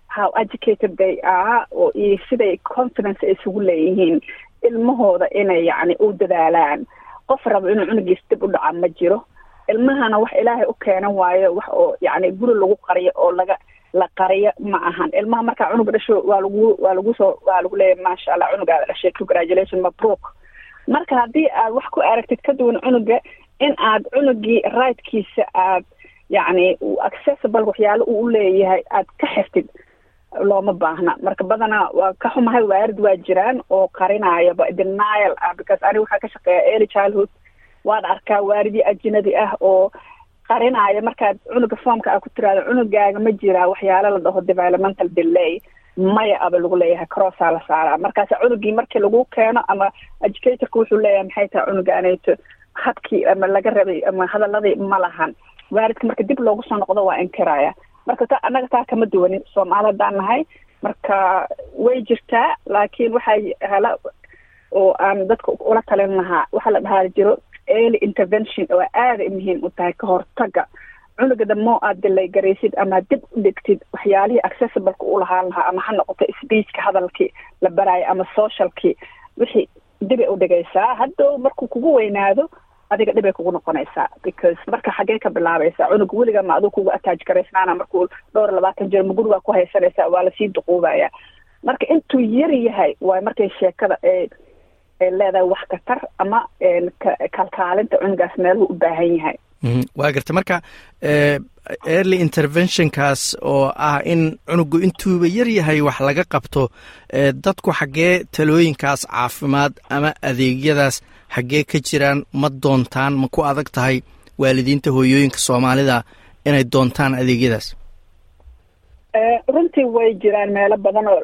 how educated they are oo iyo siday confidence ay isugu leeyihiin ilmahooda inay yacni u dadaalaan. Qof rabo inuu cunugiis dib u dhaca ma jiro. Ilmahana wax ilaahay u keenan waayo wax oo yacni guri lagu qariyo oo laga la qariyo ma ahan. Ilmaha markaa cunug dhasho waa lagu waa lagu soo waa lagu leeyahy maasha allah cunugaada dhashay congratulation mabruk marka haddii aad wax ku aragtid ka duwan cunuga in aad cunugii rightkiisa aad yacni accessible waxyaalo uu u leeyahay aad ka xirtid looma baahna. Marka badanaa waa ka xumahay waarid waa jiraan oo qarinayaba denial ah because aniga waxaa ka shaqeeya early childhood. Waan arkaa waaridii ajinadi ah oo qarinaya markaad cunuga foomka a ku tiraado cunugaaga ma jiraa waxyaalo la dhaho developmental delay maya aba lagu leeyahay crossaa la saaraa. Markaas cunugii markii lagu keeno ama educatorka wuxuu leeyahay maxay tahay cunuga anayto habkii ama laga rabay ama hadaladii ma lahan. Waaridka marka dib loogu soo noqdo waa inkiraya marka ta annaga taa kama duwanin soomaali haddaan nahay. Marka way jirtaa laakiin waxay hala oo aan dadka ula talin lahaa waxaa la dhahaa jiro early intervention oo aada muhiim u tahay ka hortaga cunuga damo aad dilay garaysid ama dib u dhigtid waxyaalihii accessibleka u lahaan lahaa ama ha noqoto speechka hadalkii la baraayo ama socialkii. Wixii dibay u dhigaysaa haddow markuu kugu weynaado adiga dhibay kugu noqonaysaa. Because marka xaggee ka bilaabaysaa cunug weliga ma aduu kugu ataaj garaysnaana markuu dhowr labaatan jir ma gurigaa ku haysanaysaa waa la sii duquubaya marka intuu yar yahay waay markay sheekada ee ay leedahay wax katar ama kalkaalinta cunugaas meeluhu u baahan yahay. Waa garta. Marka early interventionkaas oo ah in cunugu intuuba yar yahay wax laga qabto dadku xaggee talooyinkaas caafimaad ama adeegyadaas xaggee ka jiraan ma doontaan ma ku adag tahay waalidiinta hooyooyinka soomaalida inay doontaan adeegyadaas runtii way jiraan meelo badan oo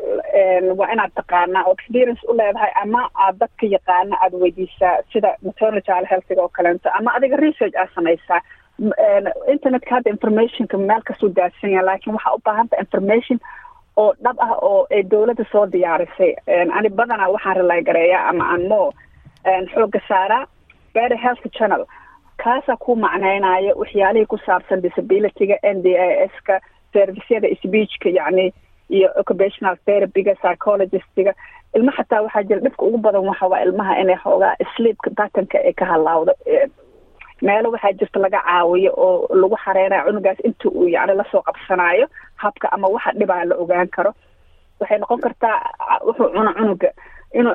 waa inaad taqaanaa oo experience u leedahay ama aad dadka yaqaana aada weydiisaa sida maternal healthiga oo kaleento ama adiga research aad samaysaa. Internetka hadda informationka meel kasuu daadsan yaha laakiin waxaa u baahanta information oo dhab ah oo ay dowladda soo diyaarisay. Ani badanaa waxaan rilaygareeyaa ama aan mo xooga saaraa better health channel. Kaasaa ku macneynayo waxyaalihii ku saabsan disabilityga n d a s ka servisyada speechka yacni iyo occupational therapyga psychologistga. Ilma xataa waxaa jira dhibka ugu badan waxa waa ilmaha inay xoogaa sleepka batanka ay ka halaawdo meelo waxaa jirta laga caawiyo oo lagu xareynayo cunugaas inta uu yacni la soo qabsanayo habka ama waxa dhibaa la ogaan karo. Waxay noqon kartaa wuxuu cuno cunuga inuu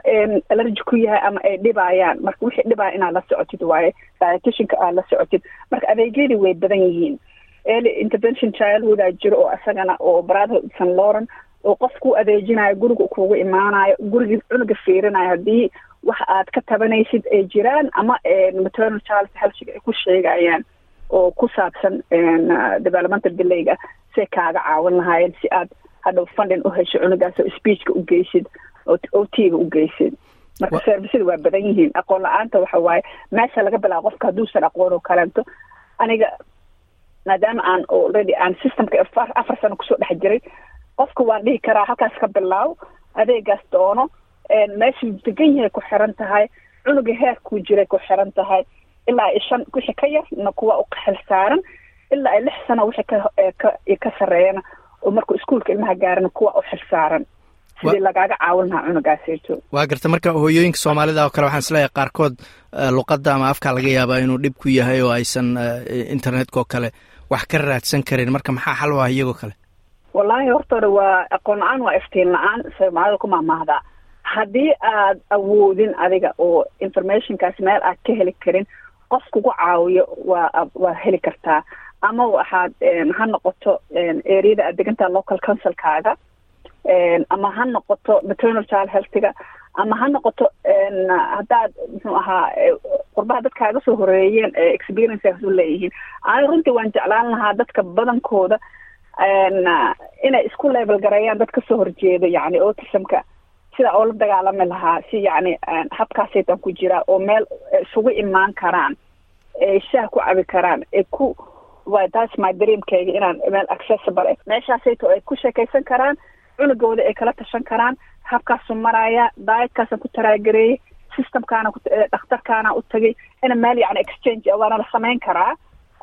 allergy ku yahay ama ay dhibayaan marka wixii dhibaya inaad la socotid waaye dietitianka aad la socotid. Marka adeegyadii way badan yihiin early intervention childhoodaa jiro oo isagana oo brotherhood st lauren oo qof ku adeejinayo guriga kuugu imaanayo gurigii cunuga fiirinayo. Haddii wax aad ka tabanaysid ay jiraan ama maternal child healthga ay ku sheegayaan oo ku saabsan developmental delayga say kaaga caawin lahaayeen si aad hadhow funding u hesho cunugaas oo speechka u geysid o t ga u geysid. Marka servisyada waa badan yihiin. Aqoon la'aanta waxa waaye meesha laga bilaabo qofka hadduusan aqoon oo kalento aniga maadaama aan already aan systemka afar sano ku soo dhex jiray qofka waan dhihi karaa halkaas ka bilaaw adeegaas doono meeshuu degan yahay ku xiran tahay cunuga heerkuu jiray ku xiran tahay ilaa ay shan wixii ka yarna kuwa u xil saaran ilaa ay lix sano wixii ka ka sarreeyana oo markuu iskuolka ilmaha gaarana kuwa u xil saaran sidii lagaaga caawin lahaa cunugaaseeto waa garta marka hooyooyinka soomaalida oo kale waxaan is leeyahay qaarkood luqadda ama afkaa laga yaabaa inuu dhib ku yahay oo aysan internetka oo kale wax ka raadsan karin. Marka maxaa xal u ah iyagoo kale? Wallaahi hortooda waa aqoon la'aan waa iftiin la'aan. Soomaalida ku mahmaahdaa haddii aad awoodin adiga oo informationkaas meel aad ka heli karin qof kugu caawiyo waa waa heli kartaa. Ama waxaad ha noqoto areada aad degantaha local councilkaaga ama ha noqoto maternal child healthga ama ha noqoto haddaad muxuu ahaa qurbaha dadkaaga soo horeeyeen ee experienceaas u leeyihiin. Ani runtii waan jeclaan lahaa dadka badankooda inay isku level gareeyaan dad ka soo horjeeda yacni autismka. Sida oo la dagaalami lahaa si yacni habkaasaytan ku jiraa oo meel isugu imaan karaan ay shaah ku cabi karaan ee ku wa that's my dreamkayga inaan meel accessible meeshaasayto ay ku sheekaysan karaan cunugooda ay kala tashan karaan habkaasu maraya daayadkaasaan ku taraagareeyey systemkaana dhakhtarkaana u tagay ina meel yacni exchange waana la samayn karaa.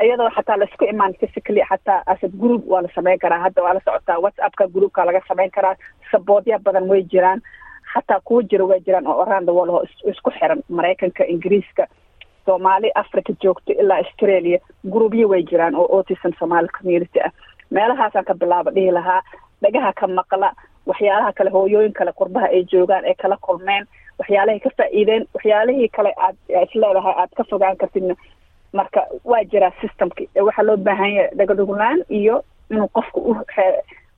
Iyadoo xataa la isku imaan physically xataa asad group waa la samayn karaa. Hadda waa la socotaa whatsappka groupka laga samayn karaa. Saboodya badan way jiraan. Xataa kuwa jira way jiraan oo around the world isku xiran. Maraykanka ingiriiska soomaali africa joogto ilaa australia groupyo way jiraan oo autism somali community ah. Meelahaasaan ka bilaaba dhihi lahaa dhagaha ka maqla waxyaalaha kale hooyooyin kale qurbaha ay joogaan ay kala kulmeen waxyaalahay ka faa'iideen waxyaalihii kale aad isleedahay aad ka fogaan kartidna. Marka waa jiraa systemki waxaa loo baahan yahay dhagadhuglaan iyo inuu qofka u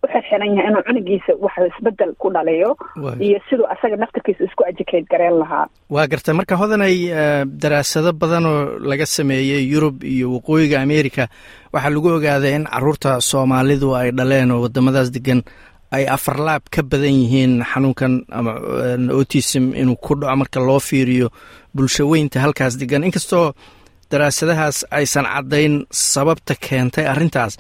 uxirxiran yahay inuu cunugiisa wax isbeddel ku dhaliyo iyo siduu asaga naftarkiisa isku educate gareen lahaa. Waa garta. Marka hodanay daraasado badan oo laga sameeyey yurub iyo waqooyiga america waxaa lagu ogaaday in carruurta soomaalidu ay dhaleen oo wadamadaas degan ay afarlaab ka badan yihiin xanuunkan ama autism inuu ku dhaco marka loo fiiriyo bulsho weynta halkaas degan inkastoo daraasadahaas aysan caddayn sababta keentay arrintaas.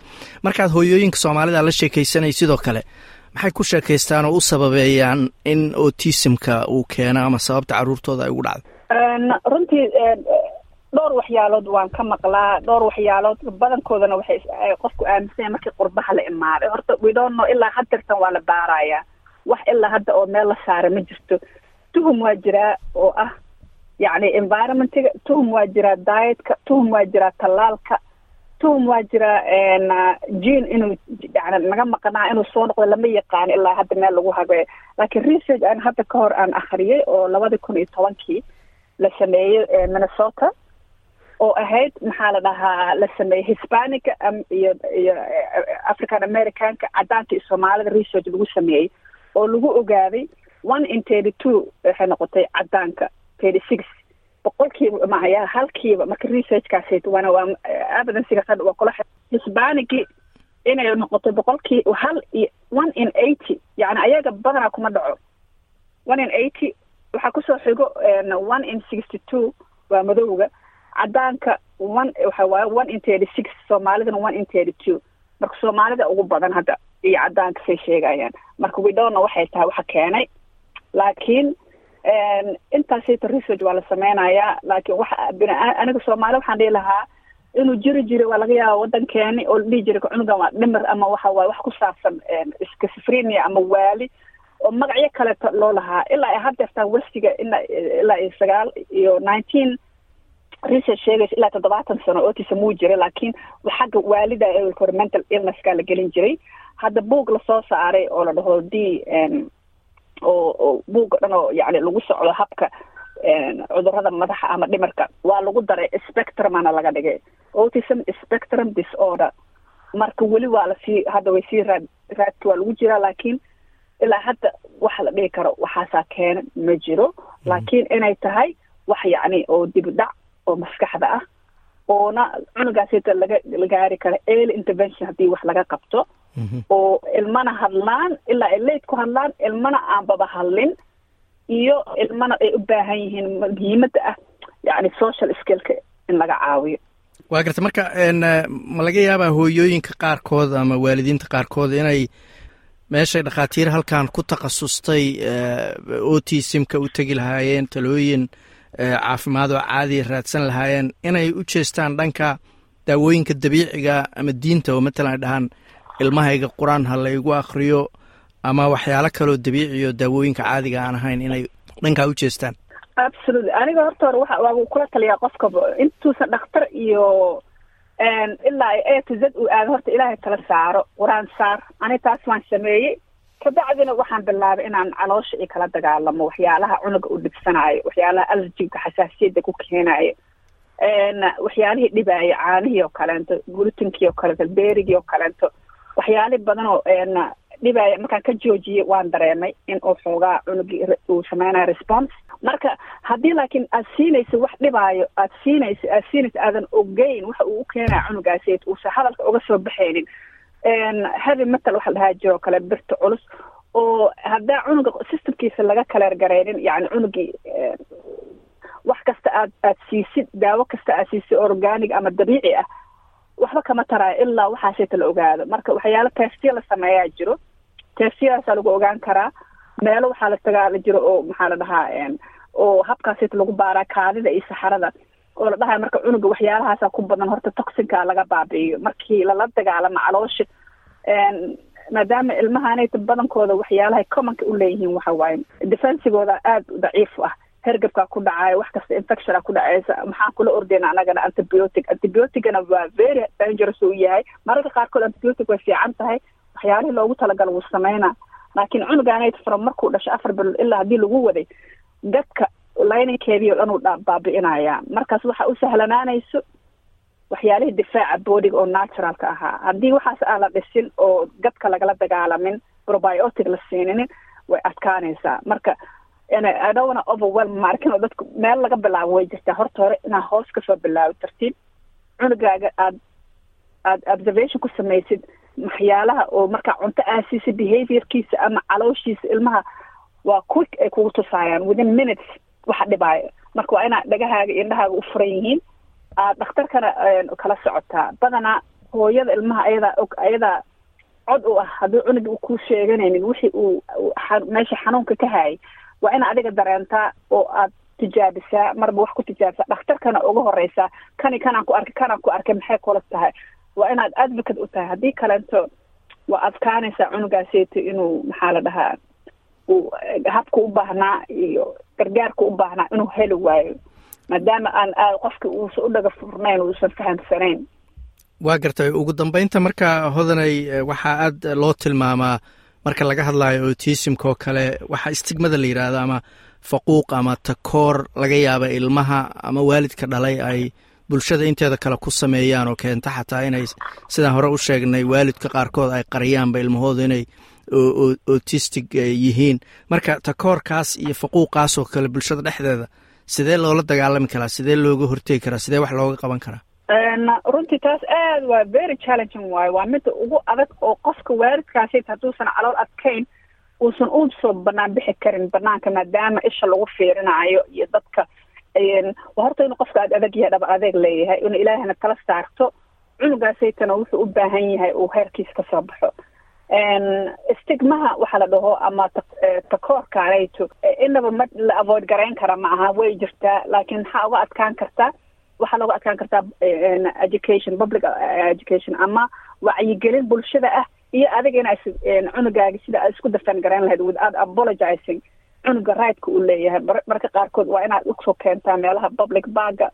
Markaad hooyooyinka soomaalida la sheekaysanay sidoo kale maxay ku sheekaystaan oo u sababeeyaan in autismka uu keeno ama sababta caruurtooda ay ugu dhacdo? Runtii dhowr waxyaalood waan ka maqlaa. Dhowr waxyaalood badankoodana waxay qofku aaminsanya markii qurbaha la imaaday. Horta widonno ilaa hadeertan waa la baarayaa. Wax ilaa hadda oo meel la saaray ma jirto. Tuhum waa jiraa oo ah yacni environmentiga tuhum waa jiraa dietka tuhum waa jiraa tallaalka tuhum waa jiraa jean inuu yani naga maqnaa inuu soo noqdo lama yaqaano ilaa hadda meel lagu habeeyo laakiin research aan hadda ka hor aan akhriyay oo labada kun iyo tobankii la sameeyey minnesota oo ahayd maxaa la dhahaa la sameeyey hispanica iyo iyo african americanka caddaanka iyo soomaalida research lagu sameeyey oo lagu ogaaday one in thirty two waxay noqotay caddaanka thirty six boqolkiiba maya halkiiba marka researchkaasi wana waa evidencega hadda waa kula hisbanigi inay noqoto boqolkii hal iyo one in eighty yani ayaga badanaa kuma dhaco. One in eighty waxaa ku soo xigo one in sixty two waa madowga. Caddaanka one waxa waaye one in thirty six soomaalidana one in thirty two marka soomaalida ugu badan hadda iyo caddaanka say sheegayaan. Marka widowna waxay tahay waxa keenay. Laakiin intaasita research waa la sameynayaa laakiin waxa aniga soomaali waxaan dhihi lahaa inuu jiri jiray waa laga yaaba waddankeeni oo la dhihi jiray cunugan waa dhimir ama waxa waaye wax ku saabsan schizophrenia ama waali oo magacyo kaleeto loo lahaa. Ilaa ay haddeertaan westiga ilaa ilaa iyo sagaal iyo nineteen research sheegaysa ilaa toddobaatan sano autism wuu jiray laakiin xagga waalida mental illnesska la gelin jiray. Hadda buug la soo saaray oo la dhaho d oo oo buugga dhan oo yacni lagu socdo habka cudurrada madaxa ama dhimirka. Waa lagu daray spectrumana laga dhigay. Autism spectrum disorder. Marka weli waa la sii hadda way sii raad raadki waa lagu jiraa laakiin ilaa hadda waxa la dhihi karo waxaasaa keena ma jiro. Laakiin inay tahay wax yacni oo dibidhac oo maskaxda ah oona cunugaasita laga la gaari karo early intervention haddii wax laga qabto oo ilmana hadlaan ilaa ay late ku hadlaan ilmana aanbaba hadlin iyo ilmana ay u baahan yihiin muhiimadda ah yacni social skillka in laga caawiyo. Waa garta marka ma laga yaabaa hooyooyinka qaarkood ama waalidiinta qaarkood inay meeshay dhakhaatiir halkan ku takhasustay otisimka u tegi lahaayeen talooyin caafimaad oo caadiya raadsan lahaayeen inay u jeestaan dhanka daawooyinka dabiiciga ama diinta oo matalan ay dhahaan ilmahayga qur'aan ha laygu akriyo ama waxyaalo kaloo dabiiciyo daawooyinka caadiga aan ahayn inay dhankaa u jeestaan. Absolutely. Aniga horta hore waxa waa kula taliyaa qofkaba intuusan dhakhtar iyo ilaa a to z uu aado horta ilaahay tala saaro qur'aan saar. Ani taas waan sameeyey. Kabacdina waxaan bilaabay inaan caloosha iyo kala dagaalamo waxyaalaha cunuga u dhibsanaayo waxyaalaha allergiga xasaasiyadda ku keenayo waxyaalihii dhibaayo caanihii oo kaleento glutinkii oo kaleento beerigii oo kaleento waxyaali badan oo dhibaaya markaan ka joojiyey waan dareemay in uu xoogaa cunugii uu sameynayo response. Marka haddii laakiin aad siinaysa wax dhibaayo aad siinaysa aad siinaysa aadan ogeyn waxa uu u keenaya cunugaasi uusan hadalka uga soo baxaynin heavy metal waxa dhahaa jiroo kale birta culus oo haddaa cunuga systemkiisa laga kaleergareynin yani cunugii wax kasta aad aad siisid daawo kasta aad siisid organic ama dabiici ah waxba kama taraayo ilaa waxaasayta la ogaado. Marka waxyaalo testiya la sameeyaa jiro testiyadaasaa lagu ogaan karaa. Meelo waxaa la tagaa la jiro oo maxaa la dhahaa oo habkaasayta lagu baaraa kaadida iyo saxarada. Oo la dhahayo marka cunuga waxyaalahaasa ku badan horta toxinka laga baabi'iyo. Markii lala dagaalamo caloosha maadaama ilmahanayta badankooda waxyaalahay commonka u leeyihiin waxa waaye. Defensigooda aada daciif ah hergabkaa ku dhacayo wax kasta infectiona ku dhacaysa maxaan kula ordeyna anagana antibiotic. Antibioticana waa very dangerous uu yahay. Mararka qaarkood antibiotic way fiican tahay. Waxyaalihii loogu talagalo wuu sameynaa. Laakiin cunugaanayta from markuu dhasho afar bilood ilaa haddii lagu waday dadka lininkeedii o dhan uu baabi'inaya markaas waxa u sahlanaanayso waxyaalihii difaaca boodiga oo naturalka ahaa. Haddii waxaas aan la dhisin oo gadka lagala dagaalamin probiotic la siininin way adkaanaysaa. Marka Overwhelm markin oo dadku meel laga bilaabo way jirtaa horta hore inaa hoos ka soo bilaabo tartiib cunugaaga aad aad observation ku samaysid waxyaalaha oo markaa cunto aasiisa behaviorkiisa ama calooshiisa ilmaha waa quick ay kugu tusaayaan within minutes waxa dhibaayo marka waa inaad dhagahaaga indhahaaga u furan yihiin aad dhakhtarkana kala socotaa badanaa hooyada ilmaha ayadaa og ayadaa cod u ah haddii cunugii u ku sheeganaynin wixii uu meesha xanuunka ka hayay waa ina adiga dareentaa oo aad tijaabisaa marba wax ku tijaabisaa dhakhtarkana uga horeysaa kani kanaan ku arkay kanaan ku arkay maxay kula tahay? Waa inaad advocate u tahay. Haddii kaleento waa adkaanaysaa cunugaaseyto inuu maxaa la dhahaa uu habka u baahnaa iyo gargaarka u baahnaa inuu heli waayo. Maadaama aan qofki uusan u dhaga furnayn uusan fahamsanayn. Waa gartay. Ugu dambeynta marka hodanay waxaa aad loo tilmaamaa marka laga hadlayo autismka oo kale waxaa istigmada la yidhaahdo ama faquuq ama takoor laga yaaba ilmaha ama waalidka dhalay ay bulshada inteeda kale ku sameeyaan oo keenta xataa inay sidaan hore u sheegnay waalidka qaarkood ay qariyaanba ilmahooda inay autistic yihiin. Marka takoorkaas iyo faquuqaas oo kale bulshada dhexdeeda sidee loola dagaalami karaa? Sidee looga hortegi karaa? Sidee wax looga qaban karaa runtii taas aad waa very challenging waayo. Waa midda ugu adag oo qofka waalidkaasi hadduusan calool adkayn uusan u soo banaan bixi karin banaanka maadaama isha lagu fiirinayo iyo dadka horta inuu qofka aad adag yahay dhaba adeeg leeyahay inuu ilaahana kala saarto cunugaasaytana wuxuu u baahan yahay uu heerkiisa ka soo baxo. Stigmaha waxaa la dhaho ama takoorkaanayto inaba ma la avoid garayn kara ma aha way jirtaa laakiin maxaa uga adkaan kartaa waxaa looga adkaan kartaa education public education ama wacyigelin bulshada ah iyo adiga ina cunugaaga sida aad isku dafan garayn lahayd without apologizing cunuga rigtka uu leeyahay. Marka qaarkood waa inaad u soo keentaa meelaha public baga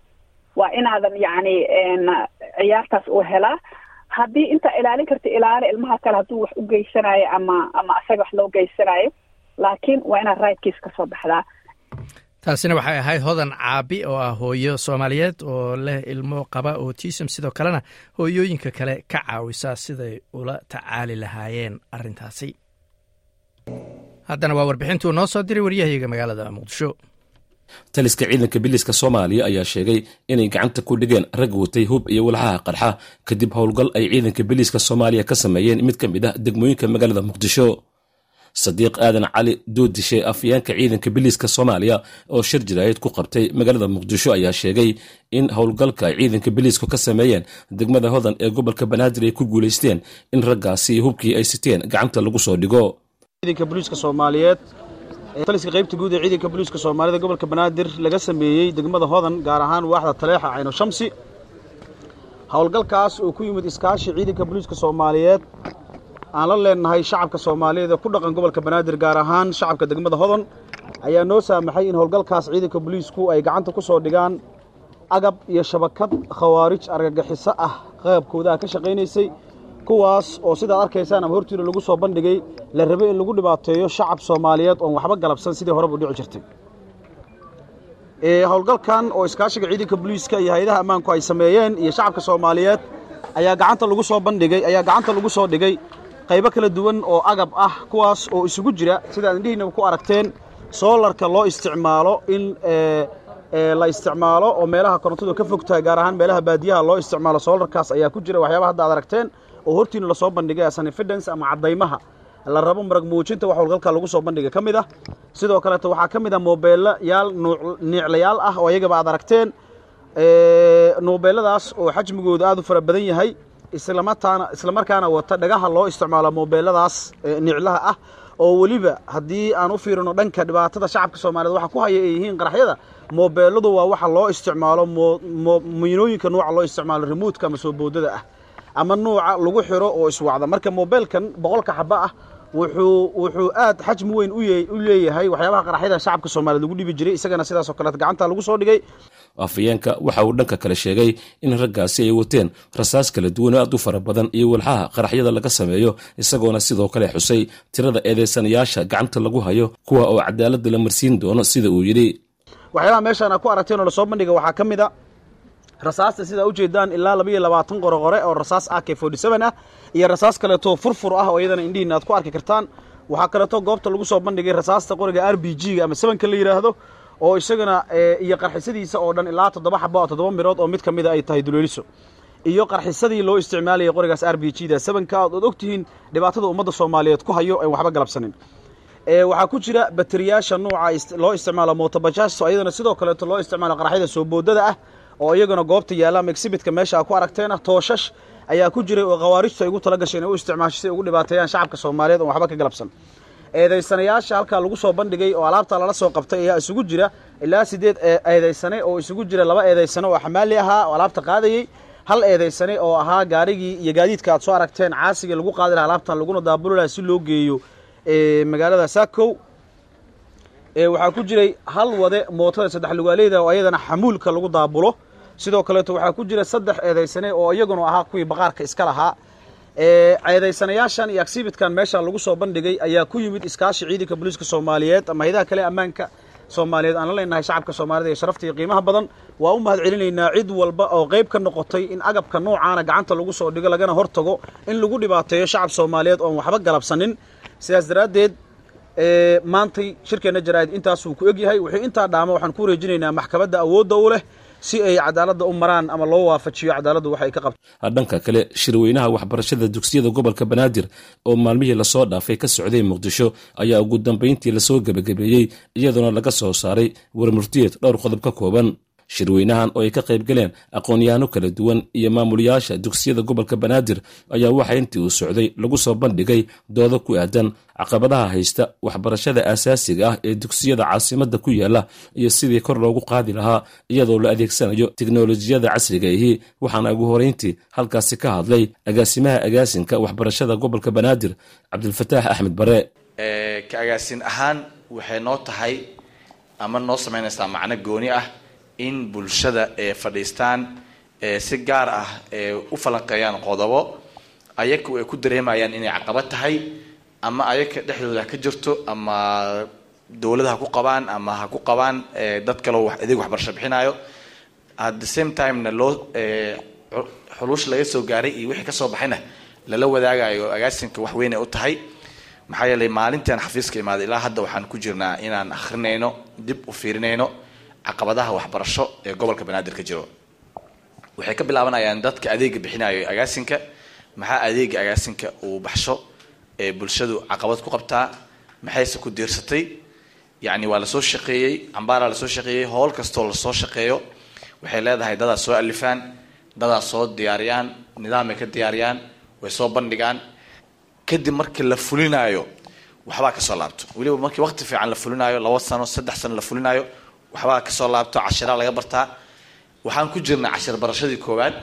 waa inaadan yacni ciyaartaas uu helaa. Haddii intaa ilaalin karta ilaali ilmaha kale hadduu wax u geysanayo ama ama asaga wax loo geysanayo laakiin waa inaad rightkiis ka soo baxdaa taasina waxay ahayd hodan caabi oo ah hooyo soomaaliyeed oo leh ilmo qaba autism. Sidoo kalena hooyooyinka kale ka caawisa siday ula tacaali lahaayeen arintaasi haddana waa warbixintuu noo soo diray waryahayaga magaalada muqdisho. Taliska ciidanka biliska soomaaliya ayaa sheegay inay gacanta ku dhigeen rag watay hub iyo walxaha qarxa kadib howlgal ay ciidanka biliiska soomaaliya ka sameeyeen. Mid ka mid ah degmooyinka magaalada muqdisho sadiiq aadan cali doodishe afyeenka ciidanka biliiska soomaaliya oo shir jiraayad ku qabtay magaalada muqdisho ayaa sheegay in howlgalka ay ciidanka biliisku ka sameeyeen degmada hodan ee gobolka banaadir ay ku guulaysteen in raggaasi hubkii ay siteen gacanta lagu soo dhigo. Ciidanka booliiska soomaaliyeed taliska qaybta guud ee ciidanka booliiska soomaalida gobolka banaadir laga sameeyey degmada hodan gaar ahaan waaxda taleexa cayno shamsi. Howlgalkaas oo ku yimid iskaashi ciidanka booliiska soomaaliyeed aan la leenahay shacabka soomaaliyeed ee ku dhaqan gobolka banaadir gaar ahaan shacabka degmada hodan ayaa noo saamaxay in howlgalkaas ciidanka booliisku ay gacanta ku soo dhigaan agab iyo shabakad khawaarij argagixiso ah. Qaabkoodaha ka shaqaynaysay kuwaas oo sidaad arkaysaan ama hortiina lagu soo bandhigay la rabay in lagu dhibaateeyo shacab soomaaliyeed oon waxba galabsan sidii horeba u dhici jirtay. Howlgalkan oo iskaashiga ciidanka booliiska iyo hay'adaha ammaanku ay sameeyeen iyo shacabka soomaaliyeed ayaa gacanta lagu soo bandhigay ayaa gacanta lagu soo dhigay qaybo kala duwan oo agab ah kuwaas oo isugu jira sidaad indhihiinaba ku aragteen. Soolarka loo isticmaalo in la isticmaalo oo meelaha korontadu ka fog tahay gaar ahaan meelaha baadiyaha loo isticmaalo soolarkaas ayaa ku jira. Waxyaaba hadda ad aragteen oo hortiina la soo bandhigay evidence ama caddaymaha. La rabo marag muujinta wax howlgalka lagu soo bandhigay. Ka mid ah sidoo kaleeto waxaa ka mid ah moobeello yaal niiclayaal ah oo iyagaba aad aragteen. Moobeelladaas oo xajmigooda aad u fara badan yahay islamataana islamarkaana wata dhagaha loo isticmaalo moobeelladaas niclaha ah oo weliba haddii aan u fiirino dhanka dhibaatada shacabka soomaaliyed waxa ku haya ay yihiin qaraxyada moobeelladu waa waxa loo isticmaalo miinooyinka nuuca loo isticmaalo remoodka ama soo boodada ah ama nuuca lagu xiro oo iswacda. Marka moobeelkan boqolka xaba ah wuxuu wuxuu aad xajmi weyn u leeyahay waxyaabaha qaraxyada shacabka soomaaliyed lagu dhibi jiray isagana sidaasoo kaleet gacanta lagu soo dhigay afayeenka waxa uu dhanka kale sheegay in raggaasi ay wateen rasaas kala duwan oo aad u fara badan iyo walxaha qaraxyada laga sameeyo isagoona sidoo kale xusay tirada eedeysanayaasha gacanta lagu hayo kuwa oo cadaaladda la marsiin doono sida uu yidhi. Waxyaabaha meeshaan aad ku aragteen oo la soo bandhiga waxaa ka mid a rasaasta sidaa ujeedaan ilaa labaiyo labaatan qorogore oo rasaas ak ah iyo rasaas kaleeto furfur ah oo iyadana indhihiina aad ku arki kartaan. Waxaa kaleeto goobta lagu soo bandhigay rasaasta qoriga r b g ga ama sevenka la yidhaahdo oo isagana iyo qarxisadiisa oo dhan ilaa toddoba xaba toddoba mirood oo mid ka mida ay tahay duleeliso. Iyo qarxisadii loo isticmaalayay qorigaas r b g da sevenka ood og tihiin dhibaatada ummadda soomaaliyeed ku hayo aan waxba galabsanin. Waxaa ku jira bateriyaasha nuuca loo isticmaalo motobajaas iyadana sidoo kaleeto loo isticmaalo qaraxyada soo boodada ah oo iyagana goobta yaalla ama exhibitka meesha a ku aragteena tooshash ayaa ku jiray oo khawaarijtu ay ugu tala gashay inay u isticmaasho si ay ugu dhibaateeyaan shacabka soomaaliyeed oon waxba ka galabsan eedaysanayaasha halkaa lagu soo bandhigay oo alaabta lala soo qabtay ayaa isugu jira. Ilaa siddeed eedaysane oo isugu jira laba eedaysane oo xamaali ahaa oo alaabta qaadayey hal eedaysane oo ahaa gaarigii iyo gaadiidka aad soo aragteen caasigii lagu qaadi laha alaabtan laguna daabuli laha si loo geeyo magaalada sakow. Waxaa ku jiray hal wade mootada saddex lugaaleyda oo ayadana xamuulka lagu daabulo. Sidoo kaleeto waxaa ku jira saddex eedaysane oo iyaguna ahaa kuwii baqaarka iska lahaa ceedaysanayaashan iyo agsibitkan meesha lagu soo bandhigay ayaa ku yimid iskaashi ciidanka booliiska soomaaliyeed. Ama hayadaha kale ammaanka soomaaliyeed aan la leenahay shacabka soomaalida iyo sharafta iyo qiimaha badan waa u mahad celinaynaa cid walba oo qayb ka noqotay in agabka noocaana gacanta lagu soo dhigo lagana hortago in lagu dhibaateeyo shacab soomaaliyeed oon waxba galabsanin. Sidaas daraaddeed maantay shirkeenna jaraa'id intaasuu ku egyahay. Wuxuu intaa dhaama waxaan ku wareejinaynaa maxkamadda awoodda u leh si ay cadaaladda u maraan ama loo waafajiyo cadaaladdu wax ay ka qabto dhanka kale shirweynaha waxbarashada dugsiyada gobolka banaadir oo maalmihii la soo dhaafay ka socday muqdisho ayaa ugu dambayntii la soo gebagabeeyey iyadoona laga soo saaray warmurtiyeed dhowr qodob ka kooban shirweynahan oo ay ka qayb galeen aqoonyahanno kala duwan iyo maamulayaasha dugsiyada gobolka banaadir ayaa waxaa intii uu socday lagu soo bandhigay doodo ku aadan caqabadaha haysta waxbarashada aasaasiga ah ee dugsiyada caasimadda ku yaalla iyo sidii kor loogu qaadi lahaa iyadoo la adeegsanayo teknolojiyada casriga ahi. Waxaana ugu horeyntii halkaasi ka hadlay agaasimaha agaasinka waxbarashada gobolka banaadir cabdilfataax axmed bare ka agaasin ahaan waxay noo tahay ama noo samaynaysaa macno gooni ah in bulshada ee fadhiistaan si gaar ah u falanqeeyaan qodobo ayagu ay ku dareemayaan inay caqabad tahay ama ayaga dhexdooda ka jirto ama dowladda ha ku qabaan ama ha ku qabaan dad kaleo adeeg waxbarasho bixinayo at the same timena loo xuluush laga soo gaaray iyo wixii ka soo baxayna lala wadaagayo agaasinka wax weyn u tahay. Maxaa yeelay maalintaan xafiiska imaaday ilaa hadda waxaan ku jirnaa inaan akhrinayno dib u fiirinayno caqabadaha waxbarasho ee gobolka banaadir ka jiro. Waxay ka bilaabanayaan dadka adeega bixinayo agaasinka. Maxaa adeega agaasinka uu baxsho ee bulshadu caqabad ku qabtaa? Maxayse ku diirsatay? Yacni waa la soo shaqeeyey cambaaraa la soo shaqeeyey howl kastoo la soo shaqeeyo. Waxay leedahay dadaa soo alifaan dadaa soo diyaariyaan nidaamay ka diyaariyaan way soo bandhigaan. Kadib markii la fulinaayo waxbaa ka soo laabto. Weliba markii waqti fiican la fulinaayo laba sano saddex sano la fulinaayo waxbaa ka soo laabto cashiraa laga bartaa waxaan ku jirnay cashir barashadii koowaad.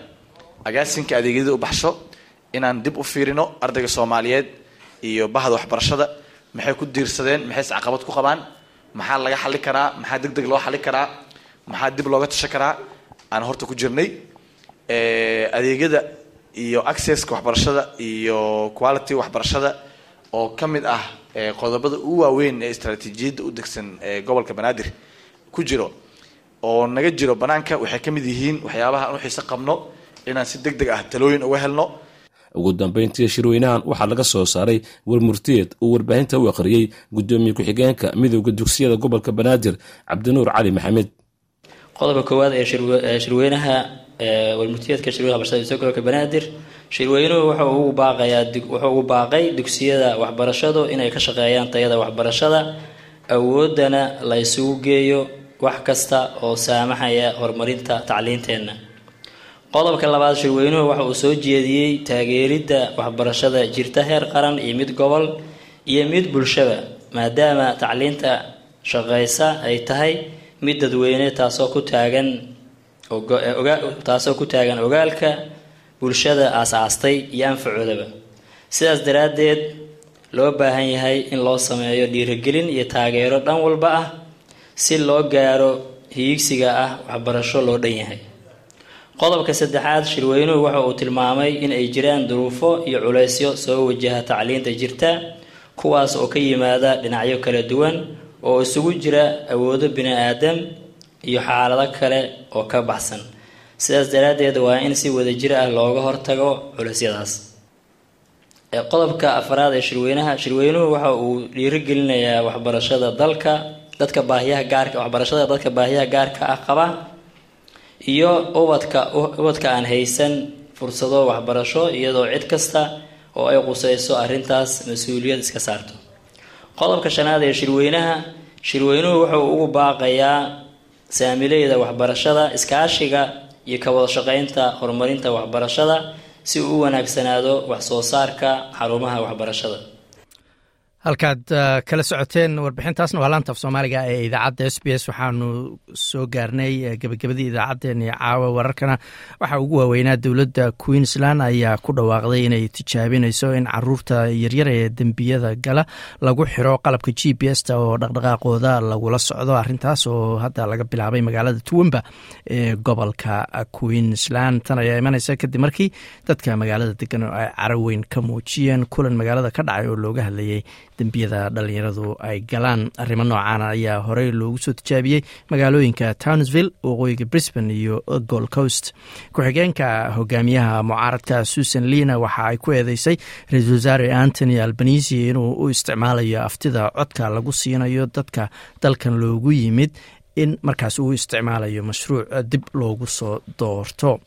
Agaasinka adeegyadii u baxsho inaan dib u fiirino ardayga soomaaliyeed iyo bahda waxbarashada. Maxay ku diirsadeen? Maxayse caqabad ku qabaan? Maxaa laga xali karaa? Maxaa deg deg loo xali karaa? Maxaa dib looga tasha karaa? Aan horta ku jirnay adeegyada iyo accesska waxbarashada iyo quality waxbarashada oo ka mid ah qodobada ugu waaweyn ee istraatiijiyadda u degsan ee gobolka banaadir ku jiro oo naga jiro banaanka waxay ka mid yihiin waxyaabaha aan u xiise qabno inaan si deg deg ah talooyin uga helno. Ugu dambayntii shirweynahan waxaa laga soo saaray warmurtiyeed uu warbaahinta u akhriyey guddoomiye ku-xigeenka midowda dugsiyada gobolka banaadir cabdinuur cali maxamed. Qodobka koowaad ee shirweynaha warmurtiyeedka shirweynaha dugsiga gobolka banaadir shirweynuhu wuxuu ugu baaqayaa wuxuu ugu baaqay dugsiyada waxbarashadu inay ka shaqeeyaan tayada waxbarashada. Awooddana la isugu geeyo wax kasta oo saamaxaya horumarinta tacliinteenna. Qodobka labaad shirweynuhu waxa uu soo jeediyey taageeridda waxbarashada jirta heer qaran iyo mid gobol iyo mid bulshaba maadaama tacliinta shaqeysa ay tahay mid dadweyne taasoo ku taagan taasoo ku taagan ogaalka bulshada aas-aastay iyo anfacoodaba. Sidaas daraaddeed loo baahan yahay in loo sameeyo dhiirigelin iyo taageero dhan walba ah si loo gaaro hiigsiga ah waxbarasho loo dhan yahay. Qodobka saddexaad shirweynuhu waxa uu tilmaamay in ay jiraan duruufo iyo culeysyo soo wajaha tacliinta jirta kuwaas oo ka yimaada dhinacyo kala duwan oo isugu jira awoodo bini-aadam iyo xaalado kale oo ka baxsan. Sidaas daraaddeed waa in si wadajir ah looga hortago culeysyadaas qodobka afaraad ee shirweynaha shirweynuhu waxa uu dhiirigelinayaa waxbarashada dalka dadka baahiyaha gaarka waxbarashada dadka baahiyaha gaarka ah qaba iyo ubadka ubadka aan haysan fursado waxbarasho iyadoo cid kasta oo ay quseyso arrintaas mas'uuliyad iska saarto. Qodobka shanaad ee shirweynaha shirweynuhu wuxuu ugu baaqayaa saamileyda waxbarashada iskaashiga iyo ka wada shaqeynta horumarinta waxbarashada si uu u wanaagsanaado wax soo saarka xarumaha waxbarashada halkaad kala socoteen warbixintaasna waa laanta af soomaaliga ee idaacadda s b s. Waxaanu soo gaarnay gebagabadii idaacaddeen caawa wararkana. Waxaa ugu waaweynaa dowladda queensland ayaa ku dhawaaqday inay tijaabinayso in carruurta yaryar ee dembiyada gala lagu xiro qalabka g b s ta oo dhaqdhaqaaqooda lagula socdo. Arintaas oo hadda laga bilaabay magaalada tuwamba ee gobolka queensland. Tan ayaa imanaysa kadib markii dadka magaalada degan ay caraweyn ka muujiyeen kulan magaalada ka dhacay oo looga hadlayay dembiyada dhalinyaradu ay galaan. Arrimo noocaana ayaa horey loogu soo tijaabiyey magaalooyinka townsville waqooyiga brisbane iyo gold coast. Ku-xigeenka hogaamiyaha mucaaradka susan lina waxa ay ku eedeysay ra'iisul wasaare antony albanisi inuu u isticmaalayo aftida codka lagu siinayo dadka dalkan loogu yimid in markaas uu isticmaalayo mashruuc dib loogu soo doorto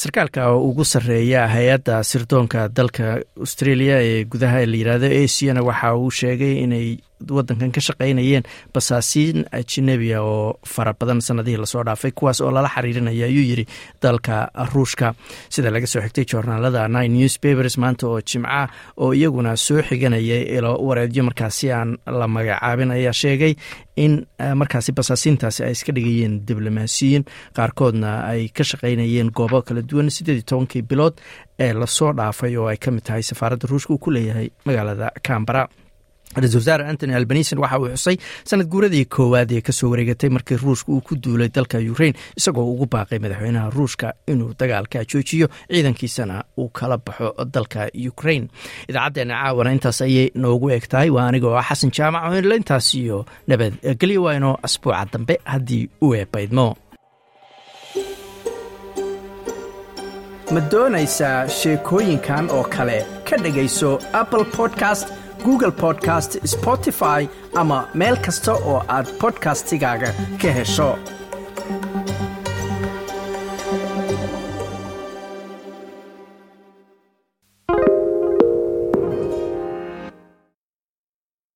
sarkaalka ugu sarreeya hay'adda sirdoonka dalka australia ee gudaha la yiraahdo asiana waxa uu sheegay inay wadankan ka shaqaynayeen basaasiin ajnebiya oo fara badan sanadihii la soo dhaafay kuwaas oo lala xiriirinaya ayuu yiri dalka ruushka. Sida laga soo xigtay joornaalada nine newspapers maanta oo jimca oo iyaguna soo xiganayay ilo wareedyo markaasi aan la magacaabin ayaa sheegay in markaasi basaasiintaasi ay iska dhigayeen diblomaasiyiin. Qaarkoodna ay ka shaqaynayeen goobo kala duwan siddeed iyo tobankii bilood ee la soo dhaafay oo ay ka mid tahay safaaradda ruushka uu ku leeyahay magaalada cambara ra'isul wasaare antony albanison waxa uu xusay sanad guuradii koowaad ee ka soo wareegatay markii ruushka uu ku duulay dalka ukrain isagoo ugu baaqay madaxweynaha ruushka inuu dagaalka joojiyo ciidankiisana uu kala baxo dalka ukrain idaacaddeenna caawana intaas ayay noogu eg tahay waa anigoo ah xasan jaamac oo inla intaas iyo nabadgelyo waa inoo asbuuca dambe haddii u eebaydmo ma doonaysaa sheekooyinkan oo kale? Ka dhegayso apple podcast google podcast spotify ama meel kasta oo aad bodkastigaaga ka hesho.